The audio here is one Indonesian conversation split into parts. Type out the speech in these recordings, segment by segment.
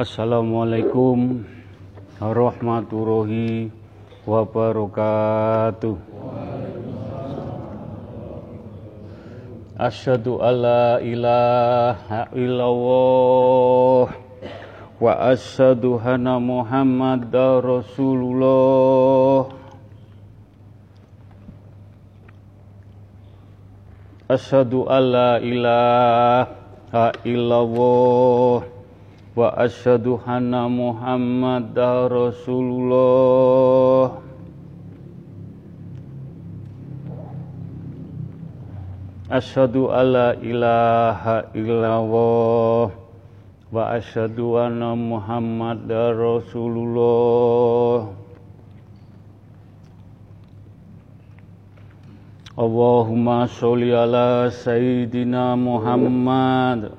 Assalamualaikum warahmatullahi wabarakatuh. Asyhadu alla ilaha illallah wa asyhadu anna Muhammadar Rasulullah. Asyhadu alla ilaha illallah wa asyhadu anna Muhammadar Rasulullah. Asyhadu alla ilaha illallah wa asyhadu anna Muhammadar Rasulullah. Allahumma sholli ala Sayyidina Muhammad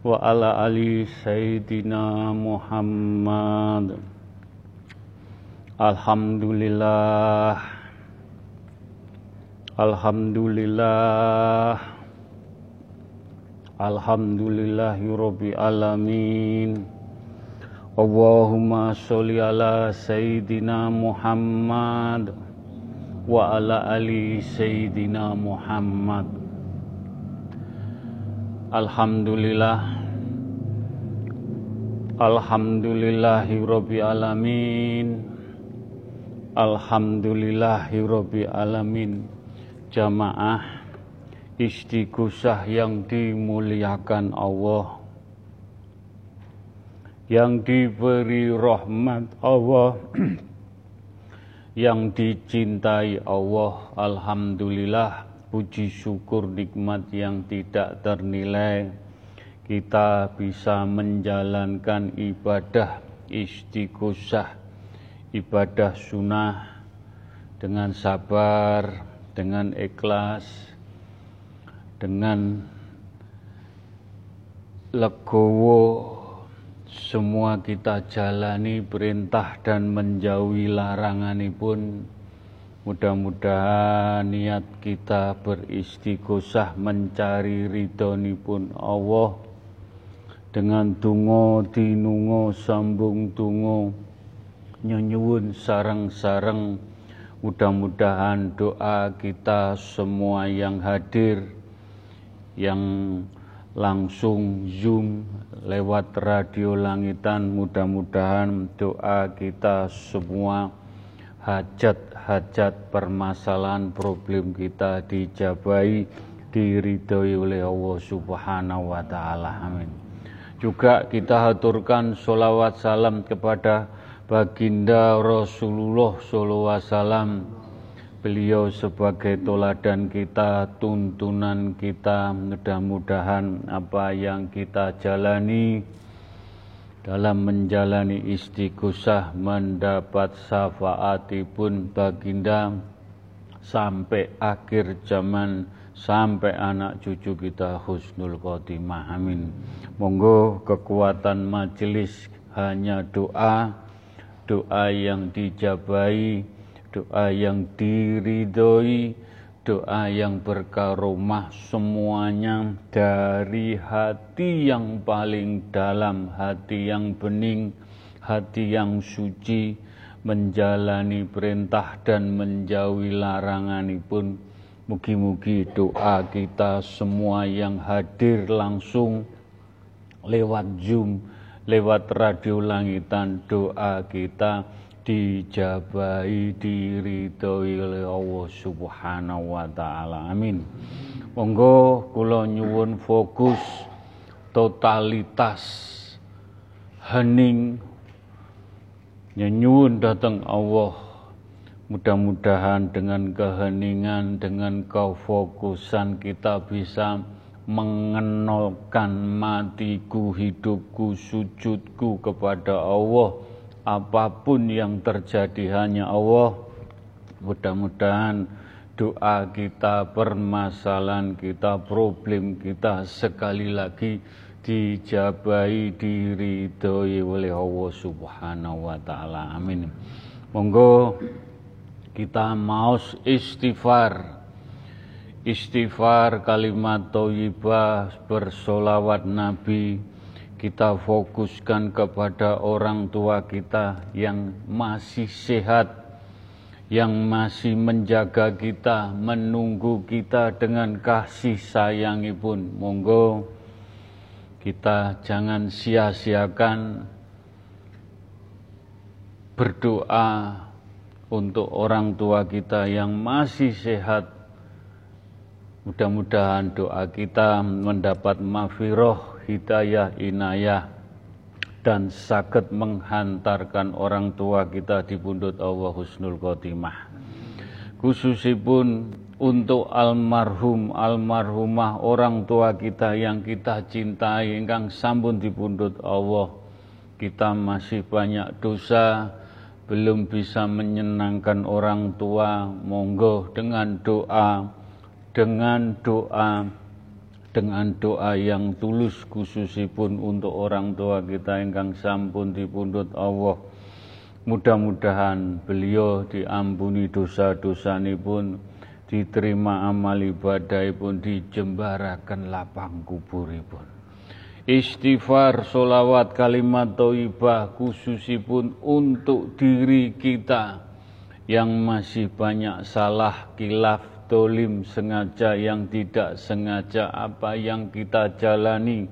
wa ala ali Sayyidina Muhammad. Alhamdulillah. Alhamdulillah. Alhamdulillahi rabbil alamin. Allahumma sholli ala Sayyidina Muhammad wa ala ali Sayyidina Muhammad. Alhamdulillah. Alhamdulillahi rabbil alamin. Alhamdulillahi rabbil alamin. Jamaah istighosah yang dimuliakan Allah yang diberi rahmat Allah yang dicintai Allah Alhamdulillah puji syukur nikmat yang tidak ternilai. Kita bisa menjalankan ibadah istighosah ibadah sunnah dengan sabar dengan ikhlas dengan legowo semua kita jalani perintah dan menjauhi larangan pun mudah-mudahan niat kita beristighosah mencari ridhoni pun Allah. Dengan tungo dinungo sambung tungo nyuwun sarang-sarang mudah-mudahan doa kita semua yang hadir yang langsung Zoom lewat radio langitan mudah-mudahan doa kita semua hajat-hajat permasalahan problem kita dijabai diridhoi oleh Allah Subhanahu wa taala. Amin. Juga kita haturkan sholawat salam kepada baginda Rasulullah sallallahu alaihi beliau sebagai toladan kita, tuntunan kita, mudah-mudahan apa yang kita jalani dalam menjalani istighosah mendapat syafaatipun baginda sampai akhir zaman sampai anak cucu kita husnul khotimah. Amin. Monggo kekuatan majelis hanya doa doa yang dijabai doa yang diridhoi, doa yang berkaromah semuanya dari hati yang paling dalam, hati yang bening, hati yang suci, menjalani perintah dan menjauhi larangan pun mugi-mugi doa kita semua yang hadir langsung lewat Zoom, lewat radio langitan doa kita dijabai diridhoi oleh Allah Subhanahu wa taala. Amin. Monggo kula nyuwun fokus totalitas hening nyuwun datang Allah mudah-mudahan dengan keheningan dengan kefokusan kita bisa mengenalkan matiku hidupku sujudku kepada Allah apa pun yang terjadi hanya Allah. Mudah-mudahan doa kita permasalahan kita problem kita sekali lagi dijabai diridhoi oleh Allah Subhanahu wa taala. Amin. Monggo kita mau istighfar. Istighfar, kalimat toyibah, bersolawat Nabi, kita fokuskan kepada orang tua kita yang masih sehat, yang masih menjaga kita, menunggu kita dengan kasih sayangi pun. Monggo kita jangan sia-siakan berdoa untuk orang tua kita yang masih sehat Mudah-mudahan doa kita mendapat mafiroh, hidayah, inayah, dan sakit menghantarkan orang tua kita di pundut Allah Husnul Khotimah. Khususipun untuk almarhum, almarhumah orang tua kita yang kita cintai, ingkang sampun di pundut Allah. Kita masih banyak dosa, belum bisa menyenangkan orang tua, monggo dengan doa, dengan doa dengan doa yang tulus khususipun untuk orang tua kita ingkang sampun dipundhut Allah. Mudah-mudahan beliau diampuni dosa-dosa pun diterima amal ibadah pun dijembarakan lapang kuburipun. Istighfar solawat kalimat toibah khususipun untuk diri kita yang masih banyak salah kilaf dolim sengaja yang tidak sengaja apa yang kita jalani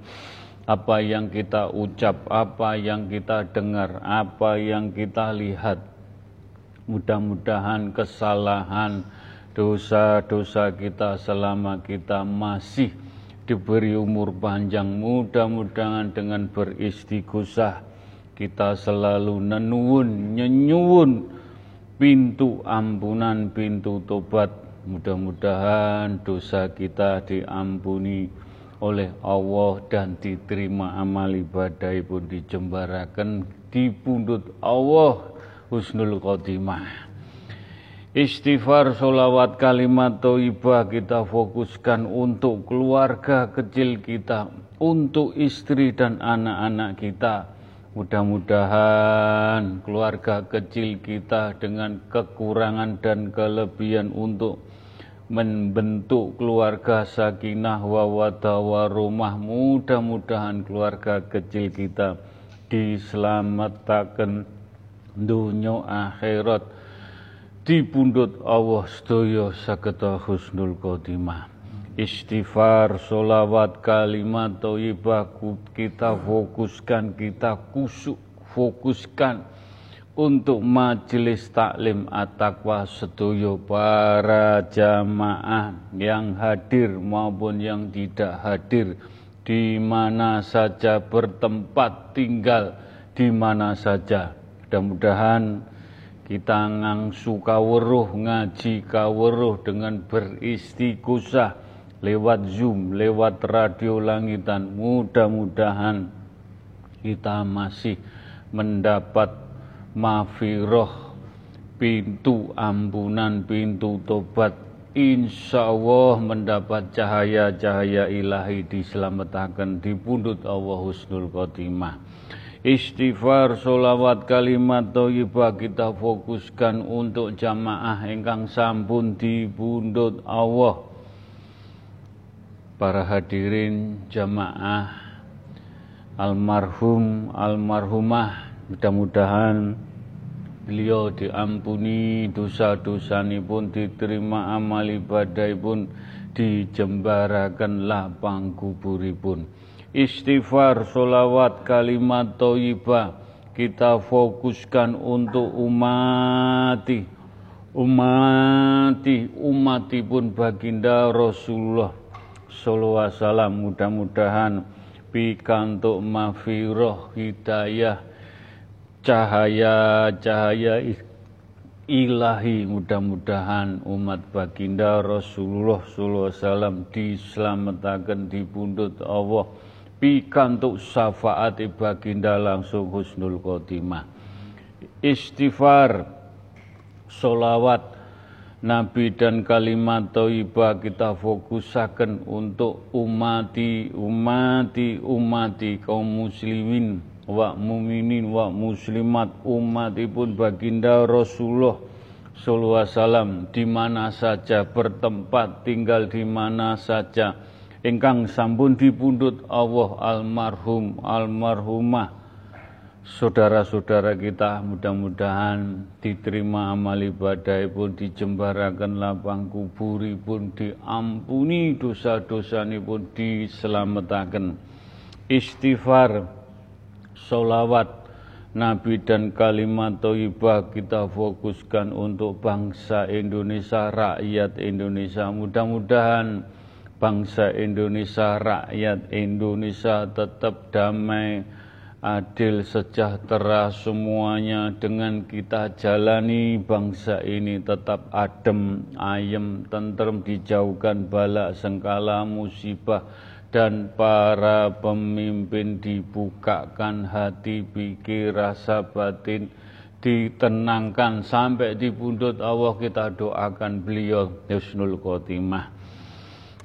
apa yang kita ucap apa yang kita dengar apa yang kita lihat. Mudah-mudahan kesalahan dosa-dosa kita selama kita masih diberi umur panjang. Mudah-mudahan dengan beristighosah kita selalu nenuun nyenyuun pintu ampunan pintu tobat Mudah-mudahan dosa kita diampuni oleh Allah dan diterima amal ibadah pun dijembarakan di pundut Allah husnul khotimah. Istighfar, solawat, kalimat toibah kita fokuskan untuk keluarga kecil kita, untuk istri dan anak-anak kita, Mudah-mudahan keluarga kecil kita dengan kekurangan dan kelebihan untuk membentuk keluarga sakinah wawada warumah mudah-mudahan keluarga kecil kita diselamatkan dunia akhirat. Dipundut Allah sedaya sageta husnul khotimah. Istighfar solawat kalimat thayyibah kita fokuskan kita kusuk fokuskan untuk majelis taklim at-taqwa sedoyo para jamaah yang hadir maupun yang tidak hadir di mana saja bertempat tinggal di mana saja. Mudah-mudahan kita ngangsu kawruh ngaji kawruh dengan beristighosah lewat Zoom, lewat radio langitan. Mudah-mudahan kita masih mendapat mafiroh, pintu ampunan, pintu tobat, insya Allah mendapat cahaya-cahaya ilahi diselamatkan di pundut Allah Husnul Khotimah. Istighfar, solawat, kalimat toyibah kita fokuskan untuk jamaah engkang sampun di pundut Allah. Para hadirin jamaah almarhum, almarhumah Mudah-mudahan beliau diampuni dosa-dosa pun diterima amal ibadah pun dijembarakan lapang kuburipun. Istighfar, solawat, kalimat toibah kita fokuskan untuk umati umati umati pun baginda Rasulullah sallallahu alaihi wasallam mudah-mudahan pikantuk mafiroh hidayah cahaya-cahaya ilahi mudah-mudahan umat baginda Rasulullah sallallahu alaihi wasallam diselamatkan di pundut Allah. Pikantuk syafaat baginda langsung husnul khotimah. Istighfar solawat Nabi dan kalimat toibah kita fokusakan untuk umati, umati, umati kaum muslimin wa muminin wa muslimat umatipun baginda Rasulullah sallallahu alaihi wasallam di mana saja bertempat tinggal di mana saja. Ingkang sampun dipundhut Allah almarhum almarhumah. Saudara-saudara kita mudah-mudahan diterima amal ibadah pun dijembarakan lapang kuburi pun diampuni dosa-dosa pun diselamatakan istighfar solawat Nabi dan kalimat toibah kita fokuskan untuk bangsa Indonesia, rakyat Indonesia. Mudah-mudahan bangsa Indonesia, rakyat Indonesia tetap damai, adil, sejahtera semuanya dengan kita jalani bangsa ini tetap adem, ayem, tentrem, dijauhkan bala sengkala musibah dan para pemimpin dibukakan hati, pikir, rasa batin, ditenangkan sampai di pundut Allah. Kita doakan beliau Husnul Khotimah.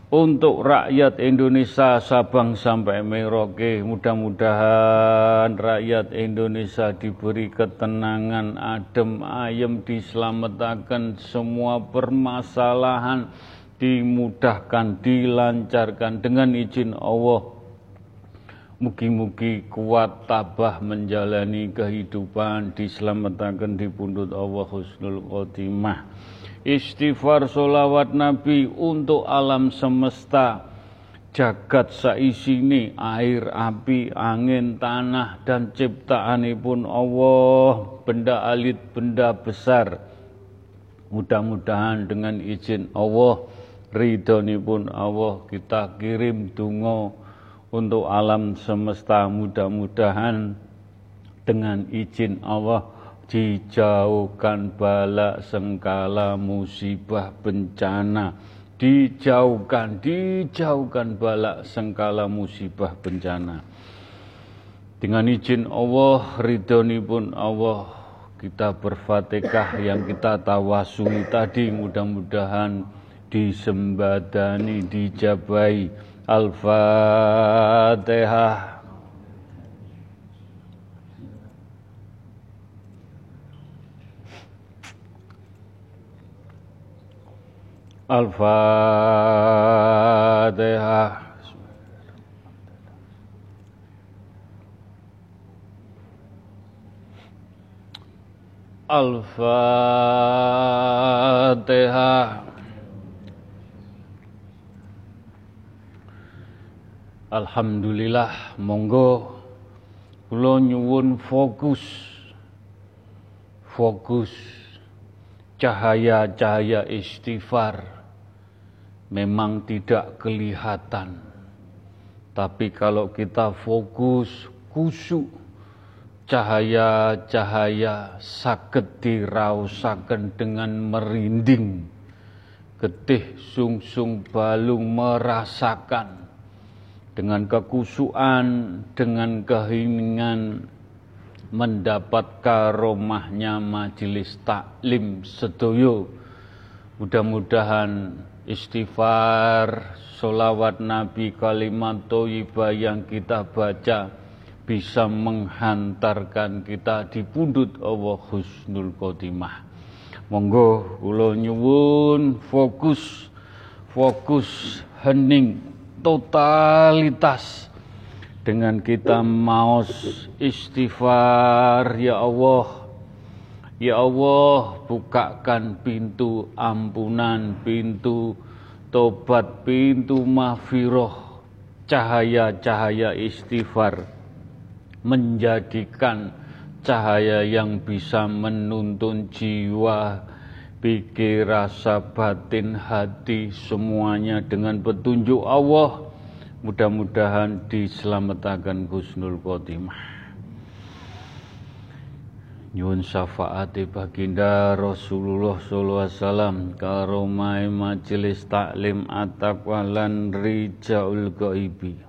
Untuk rakyat Indonesia Sabang sampai Merauke mudah-mudahan rakyat Indonesia diberi ketenangan adem ayem diselamatkan semua permasalahan dimudahkan dilancarkan dengan izin Allah. Mugi-mugi kuat tabah menjalani kehidupan diselamatkan di pundut Allah Husnul Khotimah. Istighfar solawat Nabi untuk alam semesta. Jagat saisini air, api, angin, tanah dan ciptaan pun Allah. Benda alit, benda besar. Mudah-mudahan dengan izin Allah ridhoni pun Allah kita kirim dungo untuk alam semesta. Mudah-mudahan dengan izin Allah dijauhkan bala sengkala musibah bencana. Dijauhkan dijauhkan bala sengkala musibah bencana. Dengan izin Allah ridhoni pun Allah kita berfatihah yang kita tawasuli tadi. Mudah-mudahan disembadani dijabai al-fatihah Al-Fatihah. Al-Fatihah. Alhamdulillah, monggo kula nyuwun fokus. Fokus cahaya-cahaya istighfar memang tidak kelihatan. Tapi kalau kita fokus, kusuk, cahaya-cahaya sakit dirausakan dengan merinding. Getih sung-sung balung merasakan dengan kekusuan, dengan keheningan mendapat karomahnya majelis taklim sedoyo. Mudah-mudahan istighfar, solawat Nabi, kalimat toibah yang kita baca bisa menghantarkan kita di pundut Allah Husnul Khotimah. Monggo kula nyuwun fokus fokus hening totalitas. Dengan kita maus istighfar ya Allah. Ya Allah, bukakan pintu ampunan, pintu tobat, pintu mahfiroh, cahaya-cahaya istighfar, menjadikan cahaya yang bisa menuntun jiwa, pikir, rasa, batin, hati, semuanya dengan petunjuk Allah. Mudah-mudahan diselamatkan Husnul Khotimah. Nyuwun syafaate baginda Rasulullah sallallahu alaihi wasallam. Karomai majelis taklim at-taqwa lan rijaul ghaibi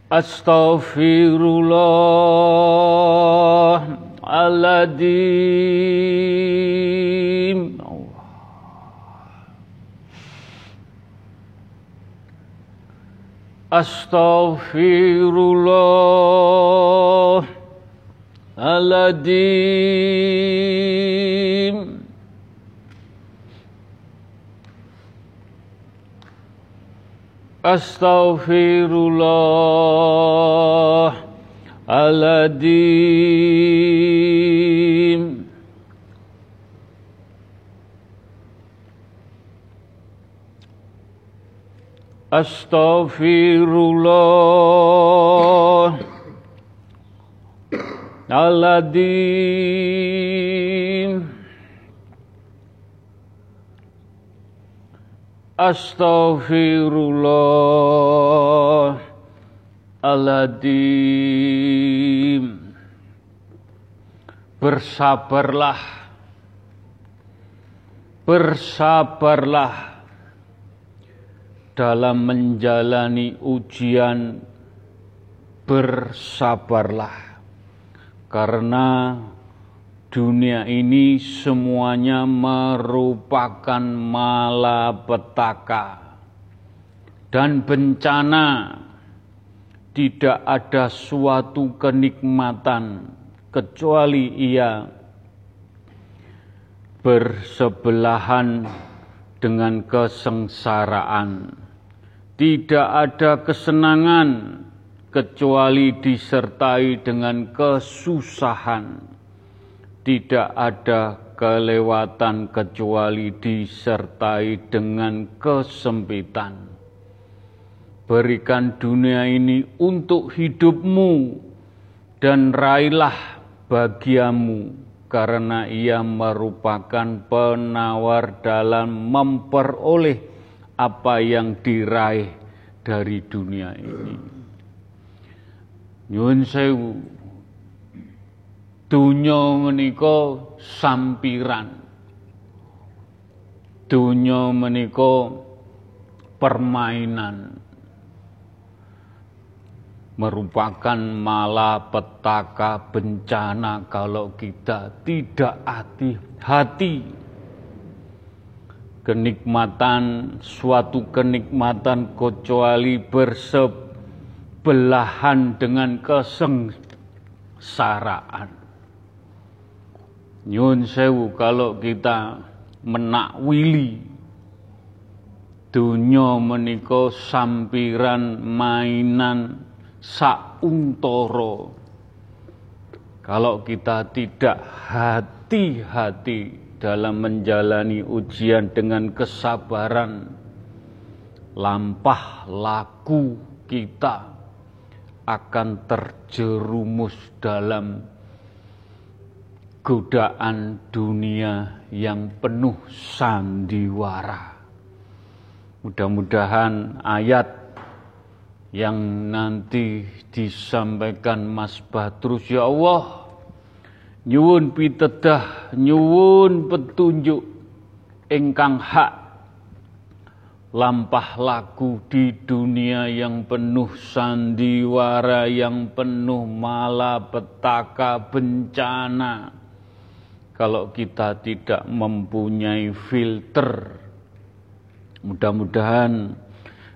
Astaghfirullah Al-Adim Astaghfirullah Astaghfirullah Aladim. Astaghfirullah Aladim Astaghfirullah Aladim Bersabarlah. Bersabarlah dalam menjalani ujian. Bersabarlah. Karena dunia ini semuanya merupakan malapetaka dan bencana tidak ada suatu kenikmatan kecuali ia bersebelahan dengan kesengsaraan. Tidak ada kesenangan kecuali disertai dengan kesusahan. Tidak ada kelewatan kecuali disertai dengan kesempitan. Berikan dunia ini untuk hidupmu dan raihlah bagiamu karena ia merupakan penawar dalam memperoleh apa yang diraih dari dunia ini. Nyuwun sewu. Dunya menika sampiran. Dunya menika permainan merupakan malapetaka bencana kalau kita tidak hati-hati. Kenikmatan, suatu kenikmatan kecuali bersebelahan dengan kesengsaraan. Nyun sewu kalau kita menakwili dunia meniko sampiran mainan sauntoro. Kalau kita tidak hati-hati dalam menjalani ujian dengan kesabaran, lampah laku kita akan terjerumus dalam godaan dunia yang penuh sandiwara. Mudah-mudahan ayat yang nanti disampaikan Mas Badrus ya Allah nyuwun pitedah nyuwun petunjuk ingkang hak lampah lagu di dunia yang penuh sandiwara yang penuh malapetaka bencana kalau kita tidak mempunyai filter mudah-mudahan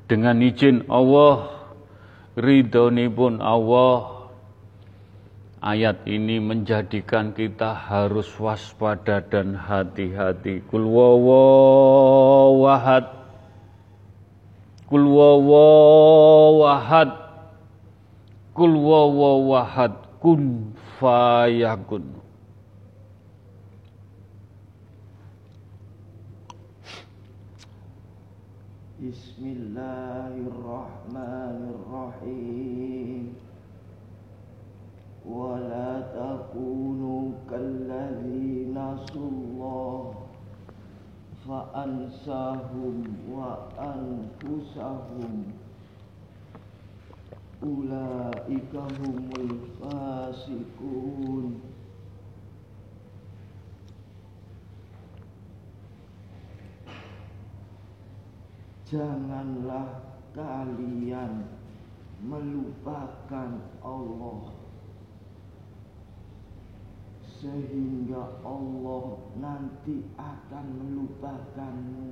dengan izin Allah ridhonipun Allah ayat ini menjadikan kita harus waspada dan hati-hati. Kul wawahad kul wawahad kul wawahad kun fayakun بسم الله الرحمن الرحيم. ولا تكونوا كالذين نسوا الله فأنساهم وأنفسهم. أولئك هم الفاسقون. Janganlah kalian melupakan Allah. Sehingga Allah nanti akan melupakanmu.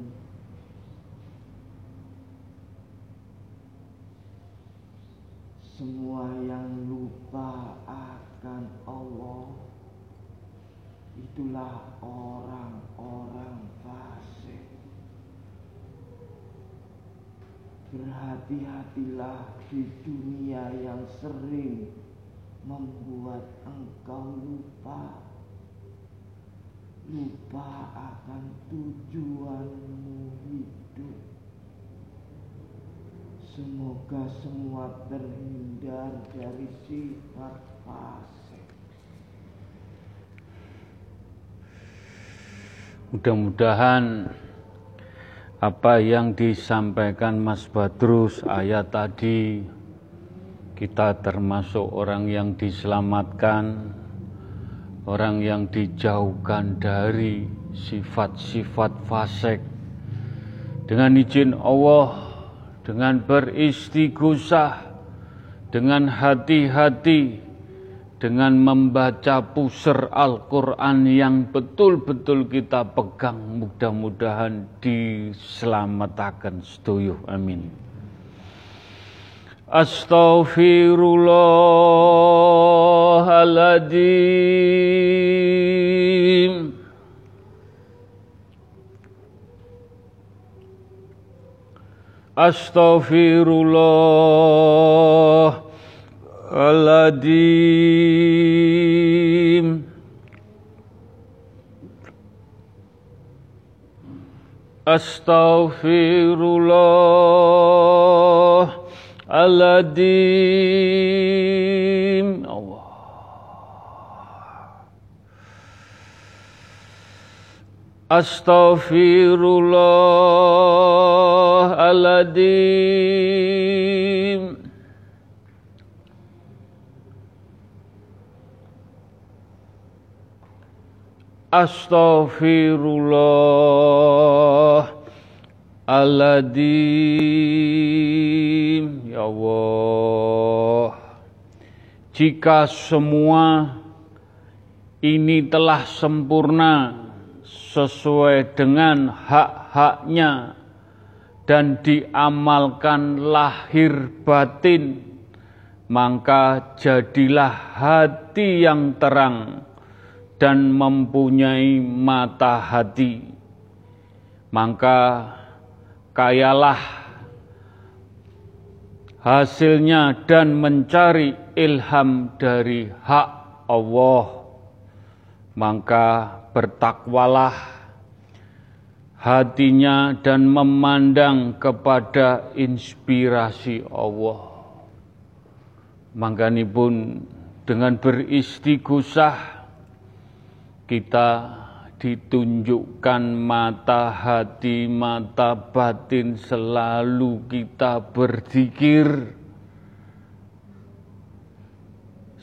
Semua yang lupa akan Allah itulah orang-orang fasik berhati-hatilah di dunia yang sering membuat engkau lupa. Lupa akan tujuanmu hidup. Semoga semua terhindar dari sifat fasik. Mudah-mudahan apa yang disampaikan Mas Badrus ayat tadi kita termasuk orang yang diselamatkan, orang yang dijauhkan dari sifat-sifat fasik. Dengan izin Allah, dengan beristighosah, dengan hati-hati, dengan membaca puser Al-Quran yang betul-betul kita pegang, mudah-mudahan diselamatkan setuju. Amin. Astaghfirullahaladzim Astaghfirullahaladzim Astaghfirullah Aladim Allah Astaghfirullahaladzim Astaghfirullahaladzim Ya Allah. Jika semua ini telah sempurna sesuai dengan hak-haknya dan diamalkan lahir batin, maka jadilah hati yang terang dan mempunyai mata hati, maka kayalah hasilnya dan mencari ilham dari hak Allah, maka bertakwalah hatinya dan memandang kepada inspirasi Allah. Maka ini pun dengan beristighosah kita ditunjukkan mata hati, mata batin selalu kita berzikir.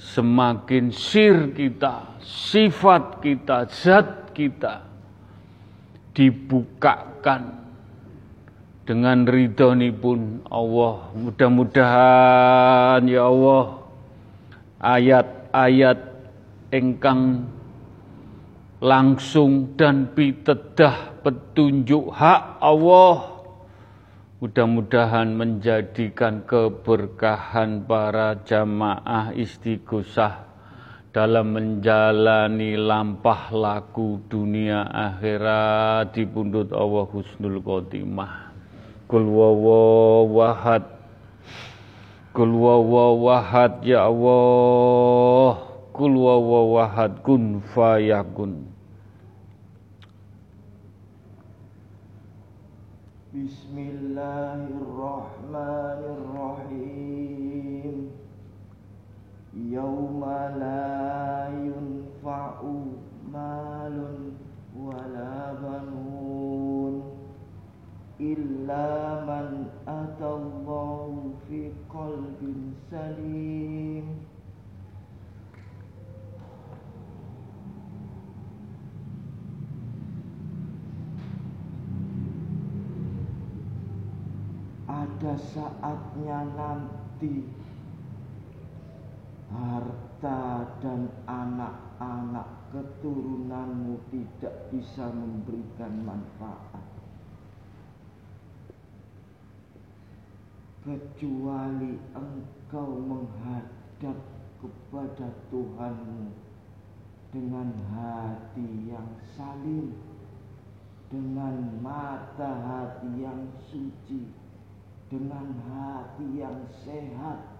Semakin sir kita, sifat kita, zat kita dibukakan dengan ridho pun Allah. Mudah-mudahan ya Allah ayat-ayat engkang langsung dan pitedah petunjuk hak Allah. Mudah-mudahan menjadikan keberkahan para jamaah istighosah dalam menjalani lampah laku dunia akhirat. Di pundut Allah husnul khotimah. Kul wawahad kul ya Allah kul wawahad kun fayakun. Bismillahirrahmanirrahim. Yawma la yunfa'u malun wala banun Illa man atallahu fi qalbin salim pada saatnya nanti harta dan anak-anak keturunanmu tidak bisa memberikan manfaat. Kecuali engkau menghadap kepada Tuhanmu dengan hati yang salim dengan mata hati yang suci, dengan hati yang sehat.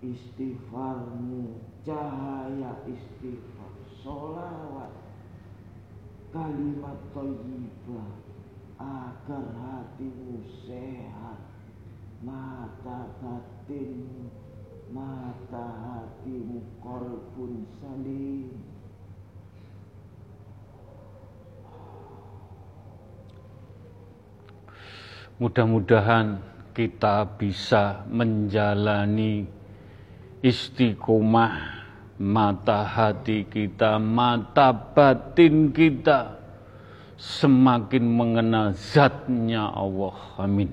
Istighfarmu, cahaya istighfar, solawat, kalimat thayyibah agar hatimu sehat, mata batinmu, mata hatimu kolbun salim. Mudah-mudahan kita bisa menjalani istiqomah mata hati kita, mata batin kita semakin mengenal zatnya Allah. Amin.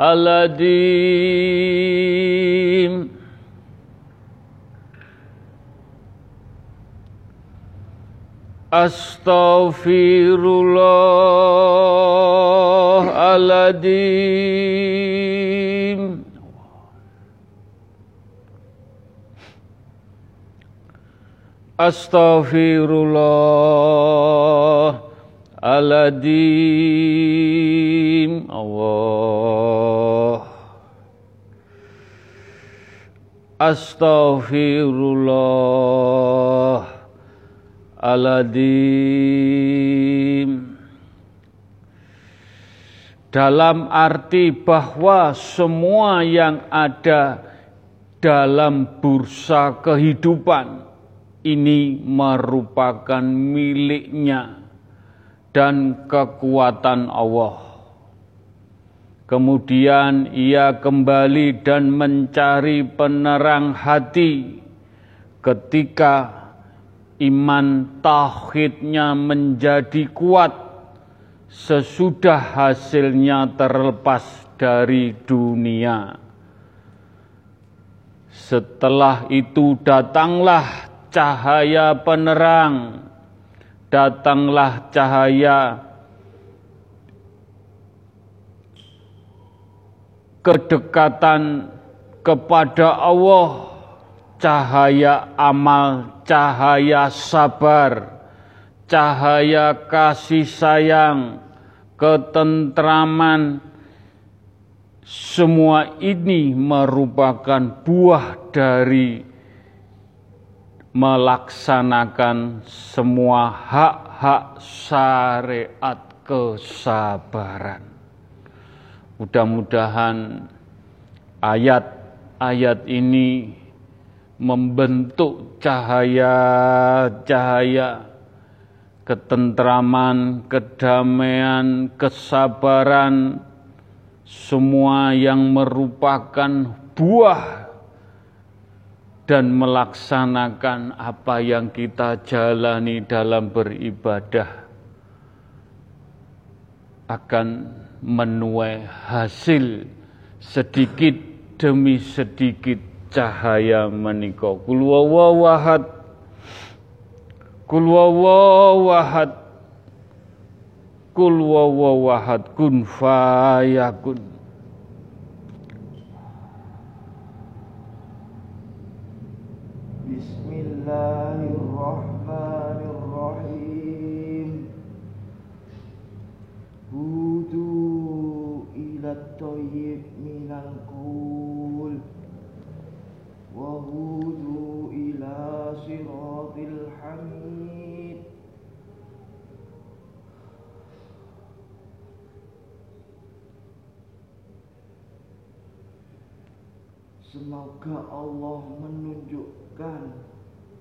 Astaghfirullahaladzim Astaghfirullahaladzim Astaghfirullahaladzim Allah Astaghfirullahaladzim Astaghfirullahaladzim Astaghfirullahaladzim Allah Astaghfirullahaladzim dalam arti bahwa semua yang ada dalam bursa kehidupan ini merupakan miliknya dan kekuatan Allah. Kemudian ia kembali dan mencari penerang hati ketika iman tauhidnya menjadi kuat sesudah hasilnya terlepas dari dunia. Setelah itu datanglah cahaya penerang, datanglah cahaya kedekatan kepada Allah, cahaya amal, cahaya sabar, cahaya kasih sayang, ketentraman, semua ini merupakan buah dari melaksanakan semua hak-hak syariat kesabaran. Mudah-mudahan ayat-ayat ini membentuk cahaya-cahaya ketentraman, kedamaian, kesabaran, semua yang merupakan buah dan melaksanakan apa yang kita jalani dalam beribadah akan menuai hasil sedikit demi sedikit cahaya menika. Kul wawahad kul wawahad kul kun. Fayakun Bismillahirrahmanirrahim Semoga Allah menunjukkan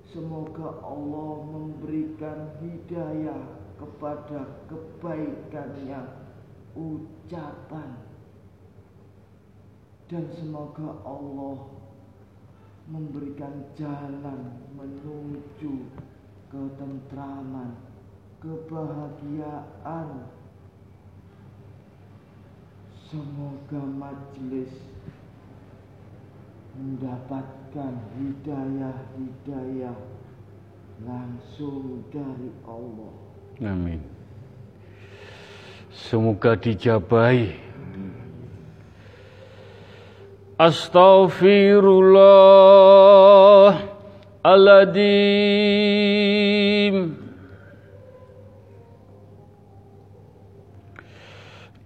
Semoga Allah memberikan hidayah kepada kebaikannya ucapan dan semoga Allah memberikan jalan menuju ketentraman, kebahagiaan. Semoga majelis mendapatkan hidayah-hidayah langsung dari Allah. Amin. Semoga dijabai. Astaghfirullah Aladim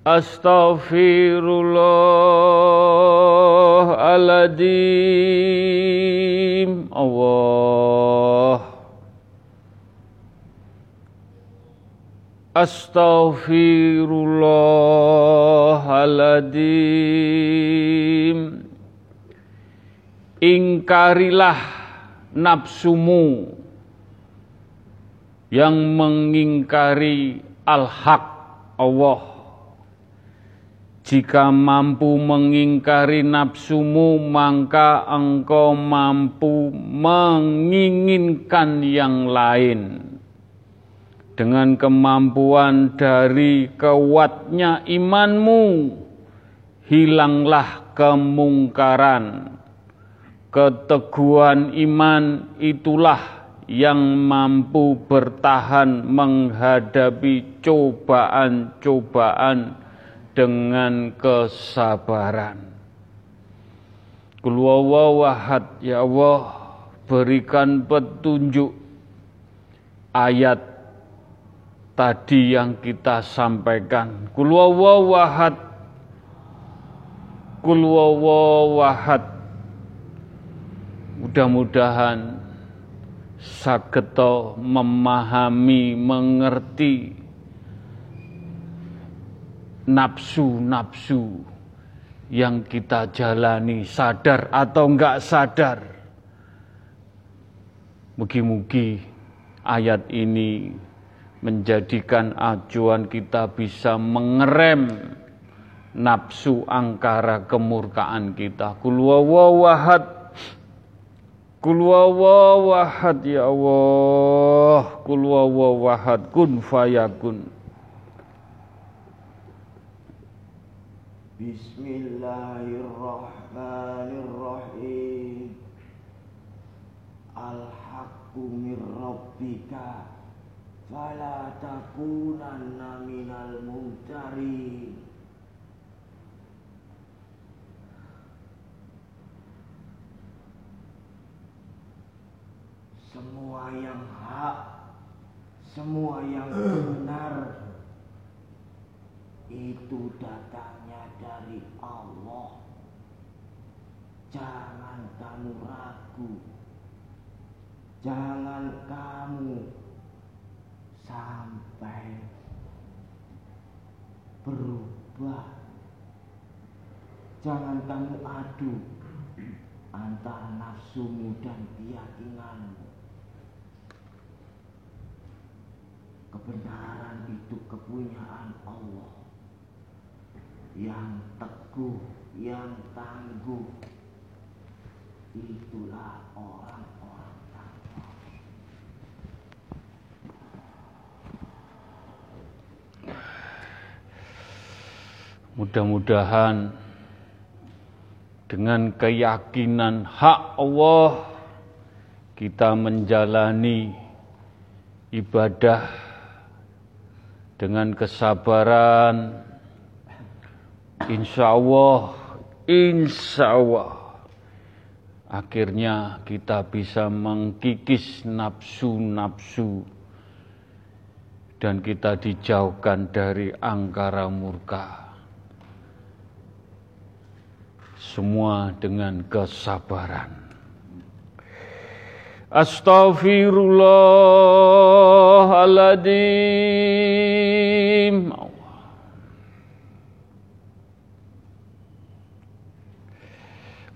Astaghfirullahaladzim Allah. Astaghfirullahaladzim Ingkarilah nafsumu yang mengingkari al-haq Allah jika mampu mengingkari nafsumu, maka engkau mampu menginginkan yang lain. Dengan kemampuan dari kuatnya imanmu, hilanglah kemungkaran. Keteguhan iman itulah yang mampu bertahan menghadapi cobaan-cobaan dengan kesabaran. Kulwawawahad ya Allah berikan petunjuk ayat tadi yang kita sampaikan. Kulwawawahad Kulwawawahad Mudah-mudahan sageto memahami, mengerti nafsu-nafsu yang kita jalani sadar atau enggak sadar. Mugi-mugi ayat ini menjadikan acuan kita bisa mengerem nafsu angkara kemurkaan kita. Kulwawawahad Kulwawawahad ya Allah Kulwawawahad kun fayakun Bismillahirrahmanirrahim. Al-haqqu min rabbika Fala takunanna minal mumtarin. Semua yang hak Semua yang benar Itu datang dari Allah. Jangan kamu ragu. Jangan kamu sampai berubah. Jangan kamu adu antara nafsumu dan keyakinanmu. Kebenaran itu kepunyaan Allah yang teguh, yang tangguh. Itulah orang-orang tangguh. Mudah-mudahan dengan keyakinan hak Allah kita menjalani ibadah dengan kesabaran, insya Allah insya Allah akhirnya kita bisa mengkikis nafsu-nafsu dan kita dijauhkan dari angkara murka. Semua dengan kesabaran. Astaghfirullahaladzim.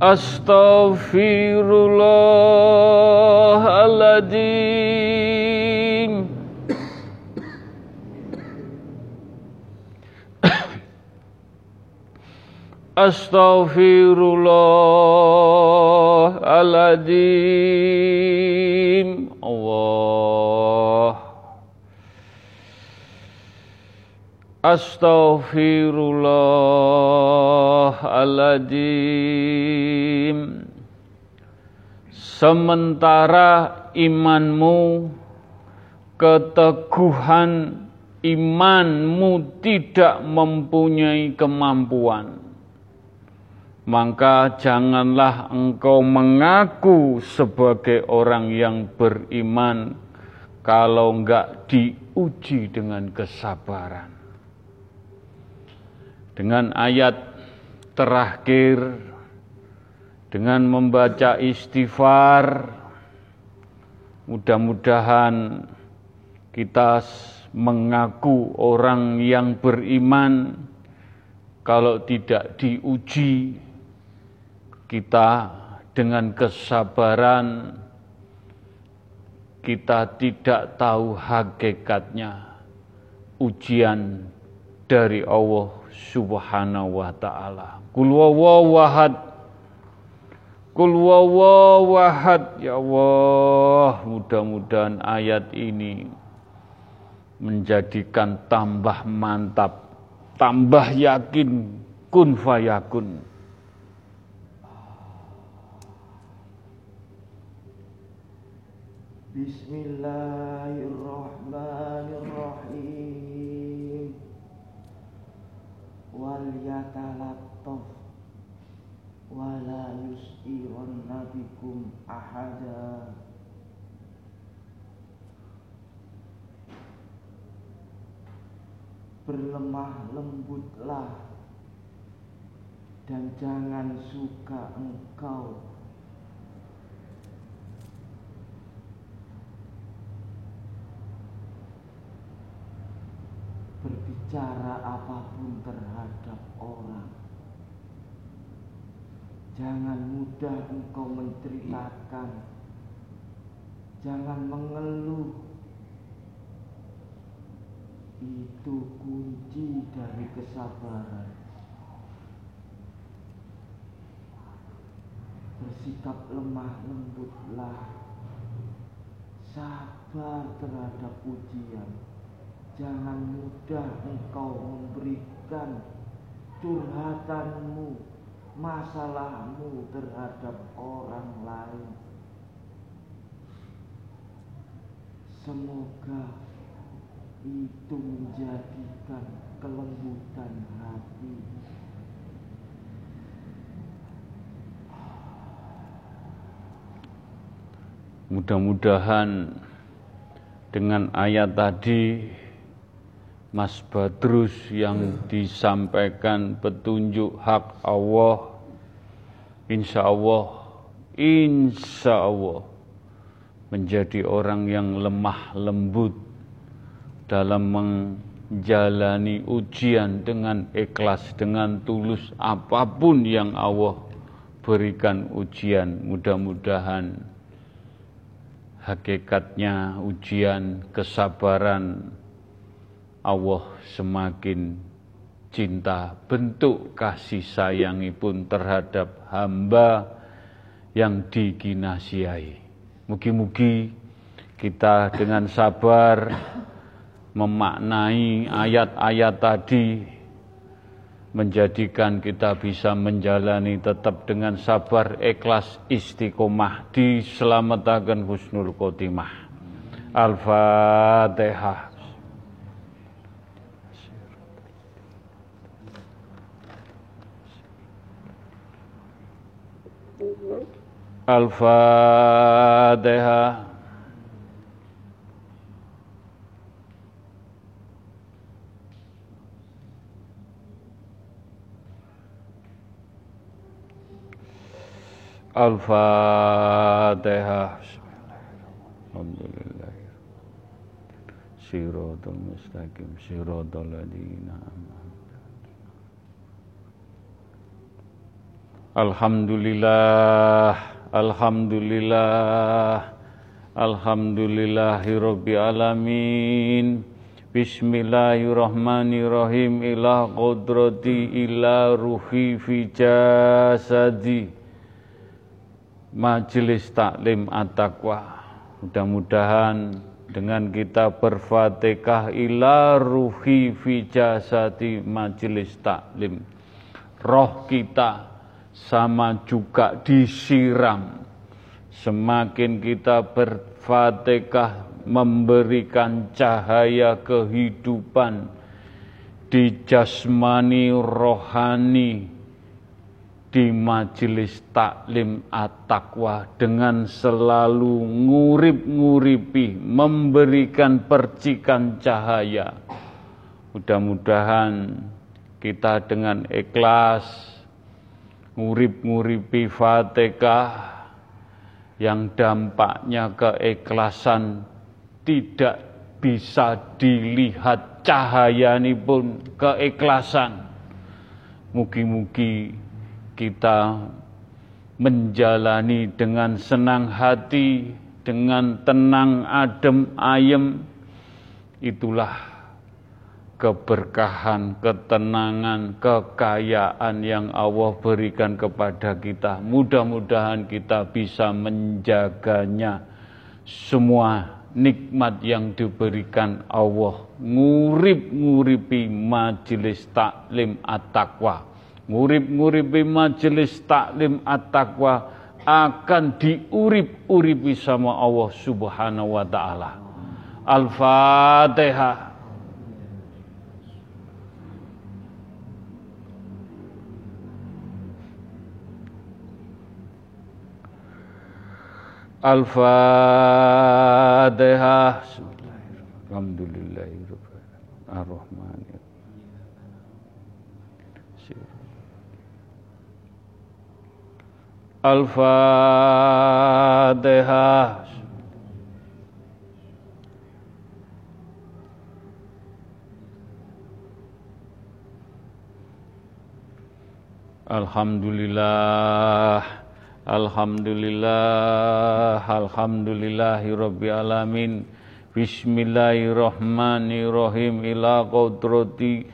Astaghfirullahaladzim. Astaghfirullahaladzim. Allah. Astaghfirullahaladzim. Sementara imanmu, keteguhan imanmu tidak mempunyai kemampuan, maka janganlah engkau mengaku sebagai orang yang beriman kalau enggak diuji dengan kesabaran. Dengan ayat terakhir, dengan membaca istighfar, mudah-mudahan kita mengaku orang yang beriman. Kalau tidak diuji kita dengan kesabaran kita tidak tahu hakikatnya. Ujian dari Allah Subhanahu wa taala. Kul wawahad Kul wawahad ya Allah, mudah-mudahan ayat ini menjadikan tambah mantap, tambah yakin. Kun fayakun. Bismillahirrahmanirrahim Wal yatalattaf Wala yus'iranna bikum ahada. Berlemah lembutlah Dan jangan suka engkau berbicara apa pun terhadap orang. Jangan mudah engkau menceritakan. Jangan mengeluh. Itu kunci dari kesabaran. Bersikap lemah lembutlah. Sabar terhadap ujian Jangan mudah engkau memberikan curhatanmu, masalahmu terhadap orang lain. Semoga itu menjadikan kelembutan hati. Mudah-mudahan dengan ayat tadi Mas Badrus yang disampaikan petunjuk hak Allah insya Allah insya Allah menjadi orang yang lemah lembut dalam menjalani ujian dengan ikhlas, dengan tulus apa pun yang Allah berikan ujian. Mudah-mudahan hakikatnya ujian kesabaran Allah semakin cinta bentuk kasih sayangipun terhadap hamba yang diginasiai. Mugi-mugi kita dengan sabar memaknai ayat-ayat tadi menjadikan kita bisa menjalani tetap dengan sabar, ikhlas, istiqomah diselamatkan husnul khotimah. Al-Fatihah. Al-Fatihah. Al-Fatihah. Alhamdulillah. Siratul mustaqim, siratul ladina Alhamdulillah, Alhamdulillah, Alhamdulillahi alamin. Bismillahirrahmanirrahim. Ila qudrati ila ruhi fi jasadi. Majelis Taklim At-Taqwa. Mudah-mudahan dengan kita berfatihah ila ruhi fi jasadi majelis taklim. Roh kita sama juga disiram. Semakin kita berfatihah memberikan cahaya kehidupan di jasmani rohani di majelis taklim at-taqwa dengan selalu ngurip-nguripi memberikan percikan cahaya mudah-mudahan kita dengan ikhlas ngurip-nguripi Fatihah yang dampaknya keikhlasan tidak bisa dilihat cahaya ini pun keikhlasan. Mugi-mugi kita menjalani dengan senang hati, dengan tenang, adem, ayem, itulah keberkahan, ketenangan, kekayaan yang Allah berikan kepada kita. Mudah-mudahan kita bisa menjaganya semua nikmat yang diberikan Allah. Ngurip-nguripi majelis taklim at-taqwa. Ngurip-nguripi majelis taklim at-taqwa akan diurip-uripi sama Allah Subhanahu wa taala. Al-Fatihah. Al-Fatihah. Al-Fatihah. Alhamdulillah Alhamdulillah, Alhamdulillahi Rabbi Alamin. Bismillahirrahmanirrahim. Ila qudrati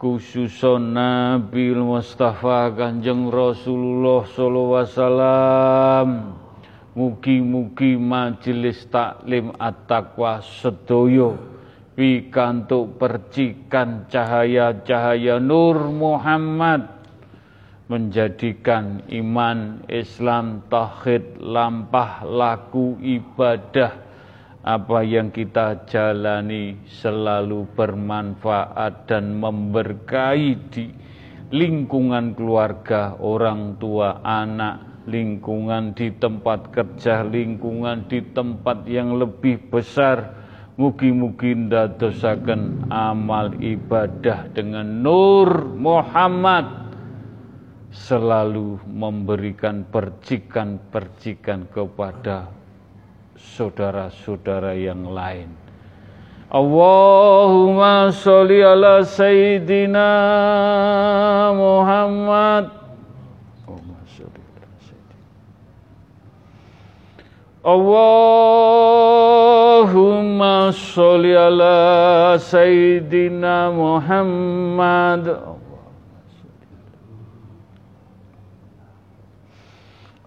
khususon Nabi Mustafa Kanjeng Rasulullah Sallallahu Wasallam. Mugi-mugi majelis taklim at-taqwa sedoyo pikantuk percikan cahaya-cahaya Nur Muhammad menjadikan iman, Islam, tauhid, lampah, laku, ibadah, apa yang kita jalani selalu bermanfaat dan memberkahi di lingkungan keluarga, orang tua, anak, lingkungan di tempat kerja, lingkungan di tempat yang lebih besar. Mugi-mugi ndadosaken amal ibadah dengan nur Muhammad selalu memberikan percikan-percikan kepada saudara-saudara yang lain. Allahumma sholli ala Sayyidina Muhammad. Allahumma sholli ala Sayyidina. Allahumma Muhammad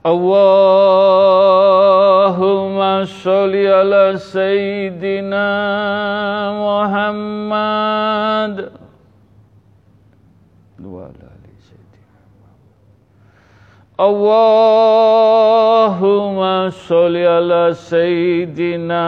Allahumma sholli ala Sayyidina Muhammad wa ala ali Sayyidina Allahumma sholli ala Sayyidina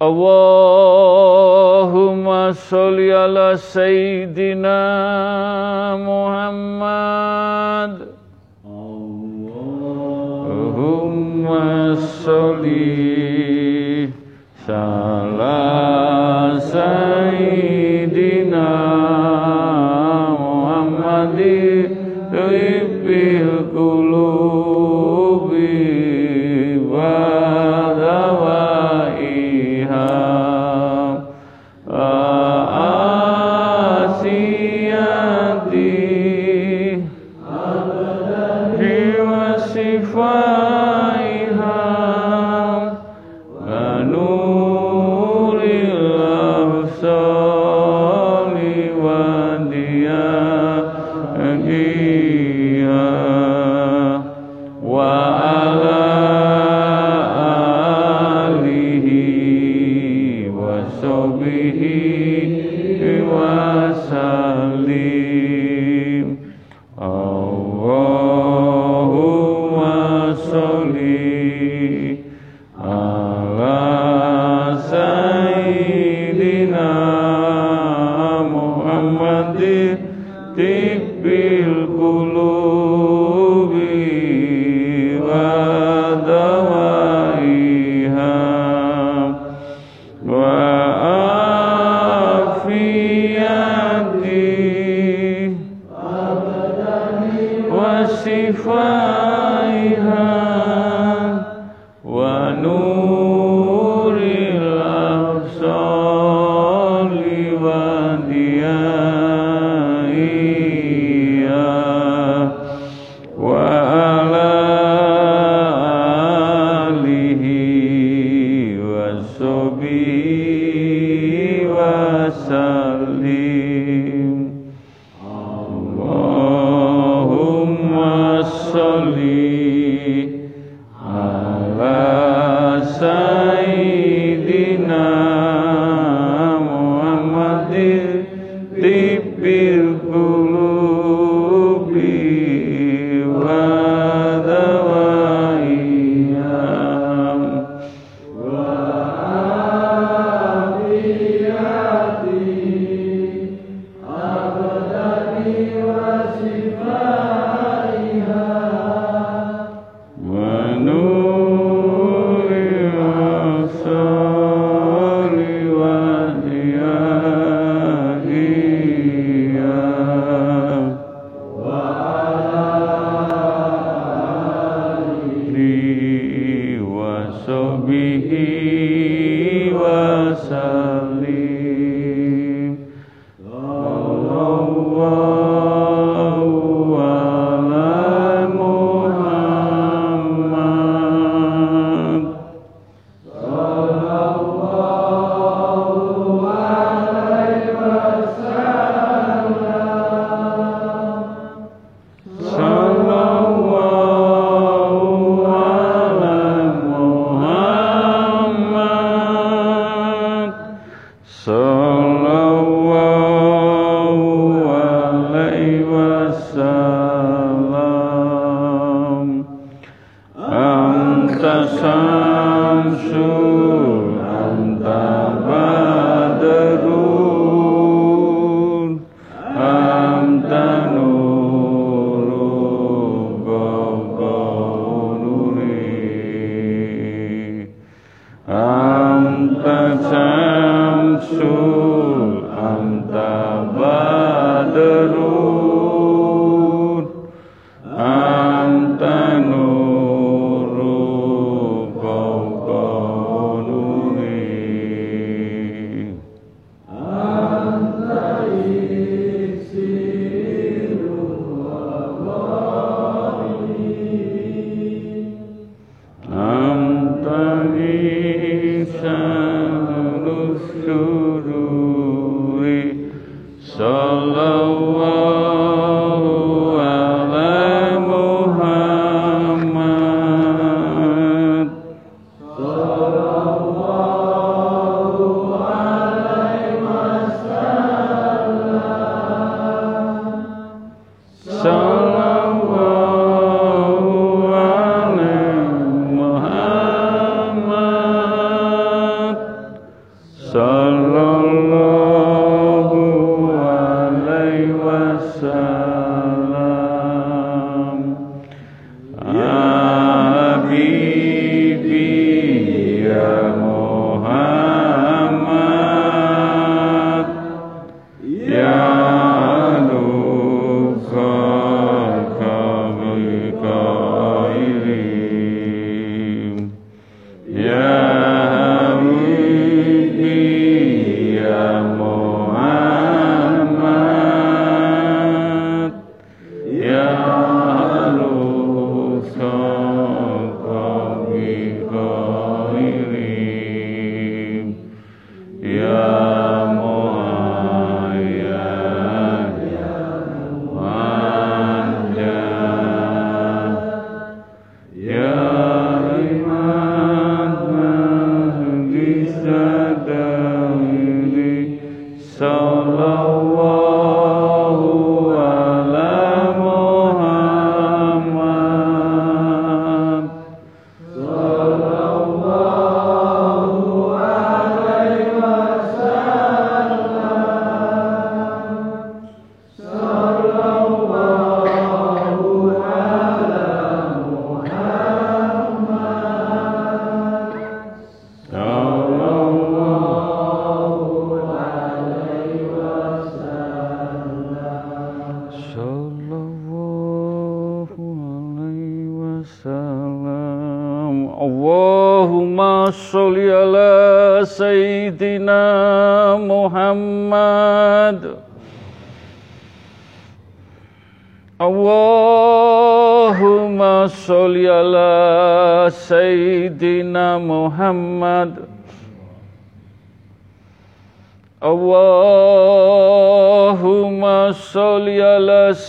Allahumma sholli ala Sayyidina Muhammad. Allahumma sholli ala Sayyidina Muhammadin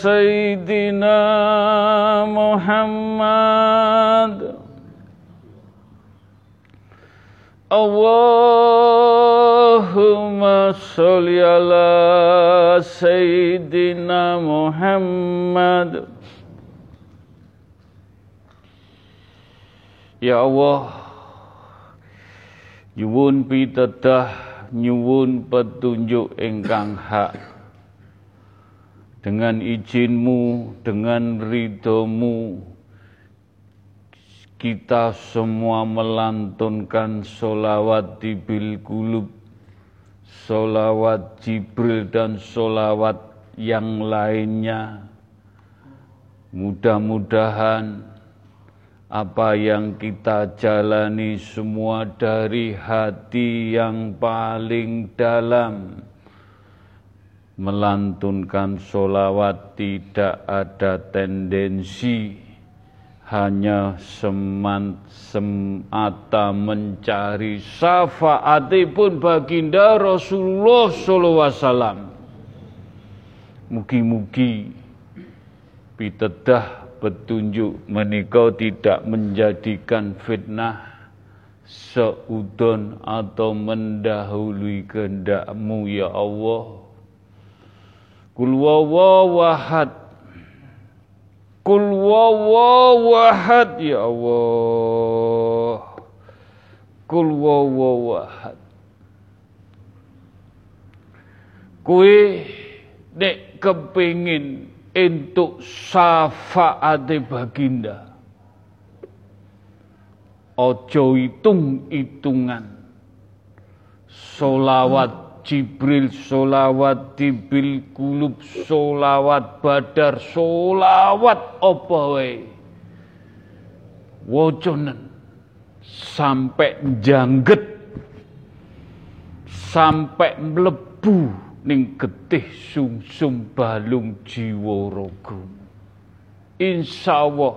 Sayyidina Muhammad Allahumma sholli ala Sayyidina Muhammad Ya Allah Nyuwun pitedah nyuwun petunjuk ingkang hak dengan izinmu, dengan ridhomu, kita semua melantunkan solawat di bil kulub, solawat Jibril dan solawat yang lainnya. Mudah-mudahan apa yang kita jalani semua dari hati yang paling dalam melantunkan solawat tidak ada tendensi hanya seman, semata mencari syafaatipun baginda Rasulullah sallallahu alaihi wasallam. Mugi-mugi pitedah petunjuk menika tidak menjadikan fitnah seudon atau mendahului kehendakmu ya Allah. Kul wawahad Kul wawawahad ya Allah. Kul wawawahad. Kue nek kepingin entuk syafaate baginda. Ojo hitung-hitungan. Solawat Jibril, solawat Tibil Kulub, solawat Badar, solawat apa wae. Woconen sampai jangget sampai mlebu ning getih sumsum balung jiwa raga. Insyaallah